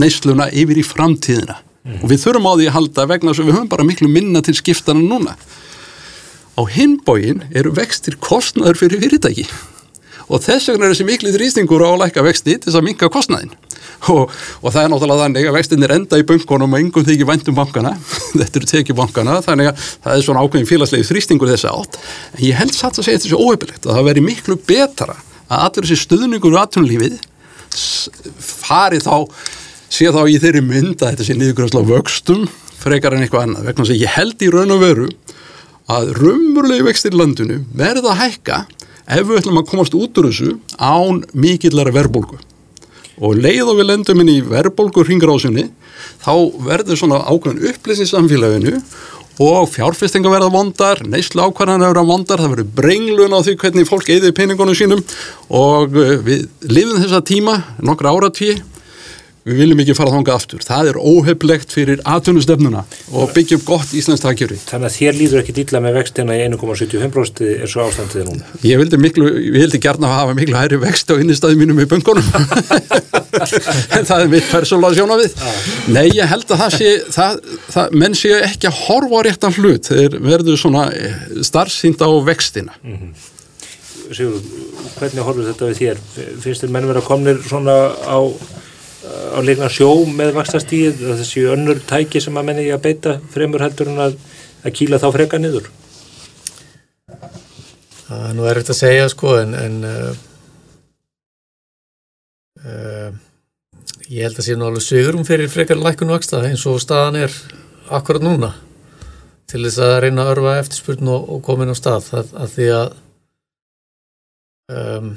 neysluna yfir í framtíðina. Og við þurfum á því að halda vegna þess að við höfum bara miklu minna til skiptana núna. Á hinbógin eru vextir kostnaður fyrir fyrirtæki. Og þess vegna er þessi miklu þrýstingur á að lækka vexti til þess að minka kostnaðin og, og það er náttúrulega þannig að vextinir enda í bunkunum og engum þykir væntum bankana. Þetta eru tekið bankana þannig að það er svona ákveðin félagslegi þrýstingur þess átt. En ég held satt að segja þetta svo óhefilegt að það veri miklu betra að allir þessi stuðningur og atvinnulífið fari þá sé þá í þeirri mynd að þetta sé niðurgröðsla vöxtum frekar en eitthvað annað. Vegna að ég held í raun og veru að raunmurlegi vextir í landinu verða að hækka ef við ætlum að komast út úr þessu án mikillara verbulgu og leið og við lendum inn í verbulgu hringrásinni þá verður svona ákveðin upplýsing í samfélaginu og fjárfestinga verða vondar, neyslu ákvarðan verða vondar, það verður brenglun á því hvernig fólk eði peningunum sínum. Og við lifum þessa tíma nokkra áratví við viljum ekki fara þangað aftur. Það er óheflegt fyrir aðtunustefnuna og byggja upp gott Íslands takkjöri. Þannig að þér líður ekki dýla með vextina í 1,75% er svo ástandið núna. Ég vildi miklu, ég vildi gerna hafa miklu hæri vext á innistæði mínum í bunkunum en það er mitt persónulega sjóna við. Nei, ég held að það sé það, það, menn sé ekki að horfa á réttan hlut, þeir verður svona eh, starfsýnd á vextina. Mm -hmm. Sigur, hvernig horfur þetta við þér? Finnst þér menn vera komnir svona á á leikna sjó með vakstastíð þessi önnur tæki sem að menni að beita fremur heldur en að, að kýla þá freka niður? Það er nú erfitt að segja sko en, en uh, uh, ég held að sé nú alveg sögurum fyrir frekar lækun vaksta eins og staðan er akkurat núna til þess að reyna að örfa eftirspurn og, og komin á stað. Að, að því að um,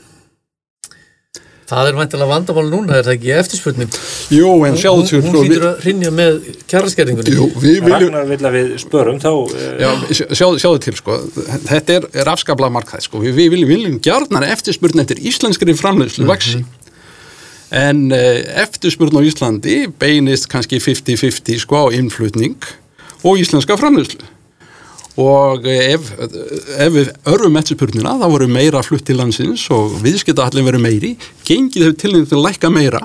Það er vantilega vandamál núna, er það ekki eftirspurning? Jú, en sjáðu til... Hún hlýtur að rinja með kjæraskerningunni. Jú, við viljum... Ragnar vil að við spörum þá... Eh, Já, sjáðu, sjáðu til, sko. Þetta er, er afskaplega markað, sko. Við, við viljum, viljum gjarnar eftirspurning eftir íslenskri framleyslu mm -hmm. vaksi. En uh, eftirspurning á Íslandi beinist kannski 50-50, sko, á innflutning og íslenska framleyslu og ef, ef við örfum eftirspurnina þá voru meira flutt til landsins og viðskipta allir verið meiri gengið þau til þess að lækka meira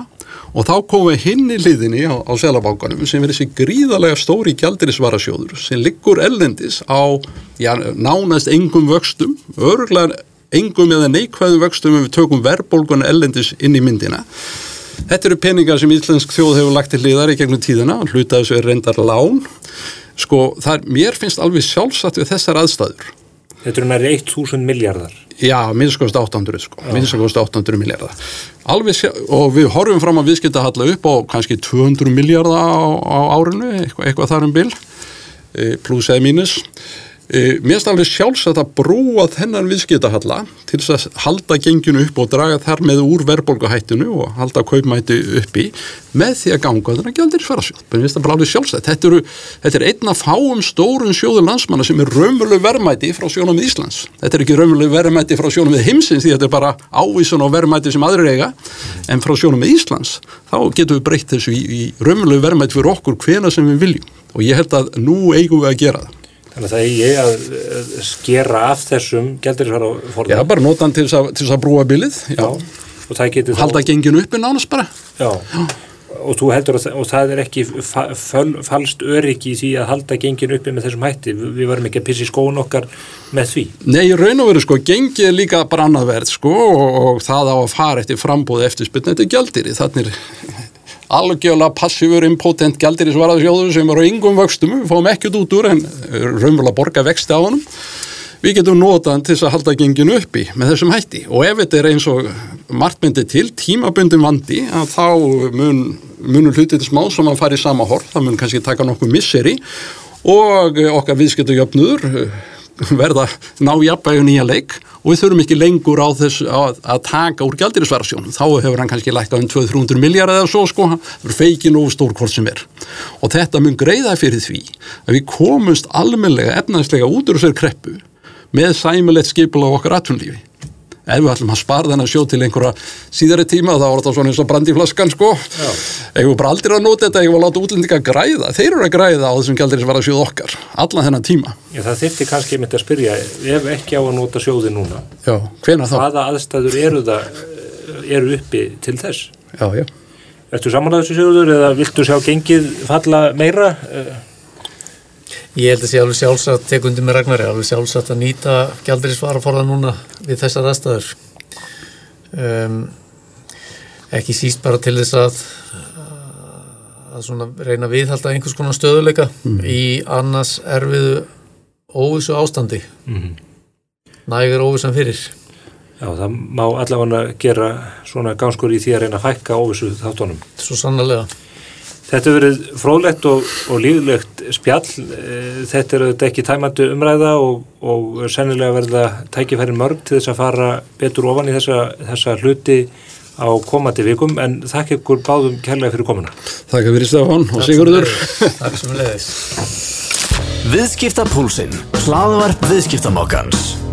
og þá komum við hinn í liðinni á, á selabákanum sem verið þessi gríðarlega stóri gjaldirisvarasjóður sem liggur ellendis á já, nánast engum vöxtum örgulega engum eða neikvæðum vöxtum ef við tökum verðbólgun ellendis inn í myndina. Þetta eru peningar sem Íslensk þjóð hefur lagt til liðar í gegnum tíðina, hluta þessu er reyndar lán sko, það, mér finnst alveg sjálfsagt við þessar aðstæður. Þetta er næri 1000 miljardar. Já, minnst kost 800, sko, minnst kost 800 miljardar. Alveg, og við horfum fram að viðskipta halla upp á kannski 200 miljardar á, á árinu, eitthvað, eitthvað þar um bil, e, pluss eða mínus. E, mér finnst alveg sjálfsagt að brúa þennan viðskiptahalla til þess að halda genginu upp og draga þar með úr verðbólgahættinu og halda kaupmæti uppi með því að ganga þennan gældir sverasjóð. Mér finnst það bara alveg sjálfsagt. Þetta, eru, þetta er einna fáum stórun sjóður landsmanna sem er raunveruleg verðmæti frá sjónum við Íslands. Þetta er ekki raunveruleg verðmæti frá sjónum við heimsins því þetta er bara ávísun á verðmæti sem aðrir eiga en frá sjónum við Íslands þá getum við breytt þessu í, í raunveruleg verðmæti fyrir okkur hvena sem við viljum og ég held að nú eigum við að gera það. Þannig að það er ég að skera af þessum gældirisvara Já, bara nota hann til þess að, brúa bilið. Já. Já. Og það getur Halda genginu uppi nánast bara. Já. Og þú heldur að og það er ekki fa falst öryggi í því að halda genginu uppi með þessum hætti. Við varum ekki að pissi skóun okkar með því. Nei, í raun og veru sko, gengið er líka bara annað verð sko og, og það á að fara eftir frambóð eftir spilna, þetta er gjaldiri. Algjörlega passífur impotent gældir í svaraðsjóðu sem eru á yngum vöxtum, við fáum ekkert út úr en raunverulega borga vexti á honum. Við getum notað til þess að halda genginu uppi með þessum hætti. Og ef þetta er eins og margmyndi til tímabundin vandi að þá mun, munur hlutið smá sem að fara í sama hort, það mun kannski taka nokkuð misseri. Og okkar viðskiptu jöfnudur verða ná jafnvægu nýja leik og við þurfum ekki lengur á þess að, að taka úr gældirisverðsjónum. Þá hefur hann kannski á um 200-300 miljard eða svo sko, það er feikin og stór hvort sem er. Og þetta mun greiða fyrir því að við komumst almenlega efnaðslega út úr þessari kreppu með sæmulegt skipula á okkar atvinnlífi ef við ætlum að spara þennan sjó til einhverja síðari tíma þá er þetta svona eins og brandi flaskan sko. Ef við bara aldrei að nota þetta ef við láta útlendinga græða, þeir eru að græða á þessum gældir sem var að sjóða okkar, allan þennan tíma. Já, það þyrfti kannski einmitt að spyrja ef ekki á að nota sjóði núna Já, hvaða aðstæður eru það eru uppi til þess? Já, já. Ertu samanlega þessu sjóður eða viltu sjá gengið falla meira? Ég held að sé alveg sjálfsagt, tek undir með Ragnari, alveg sjálfsagt að nýta gjaldirisvaraforða núna við þessar aðstæður. Um, ekki síst bara til þess að, að svona reyna að viðhalda einhvers konar stöðuleika í annars erfiðu óvissu ástandi. Nægur óvissan fyrir. Já, það má allavega gera svona gangskur í því að reyna að fækka óvissu þáttunum. Svo sannlega. Þetta hefur verið fróðlegt og, og líflegt spjall. Eh, Þetta er auðvitað ekki tæmandi umræða og, og sennilega verða tækifæri mörg til þess að fara betur ofan í þessa, þessa hluti á komandi vikum en þakk ykkur báðum kærlega fyrir komuna. Þakka fyrir Stefán og Sigurður Takk sem leiðis. Viðskipta púlsinn, hlaðvarp viðskiptamokkans.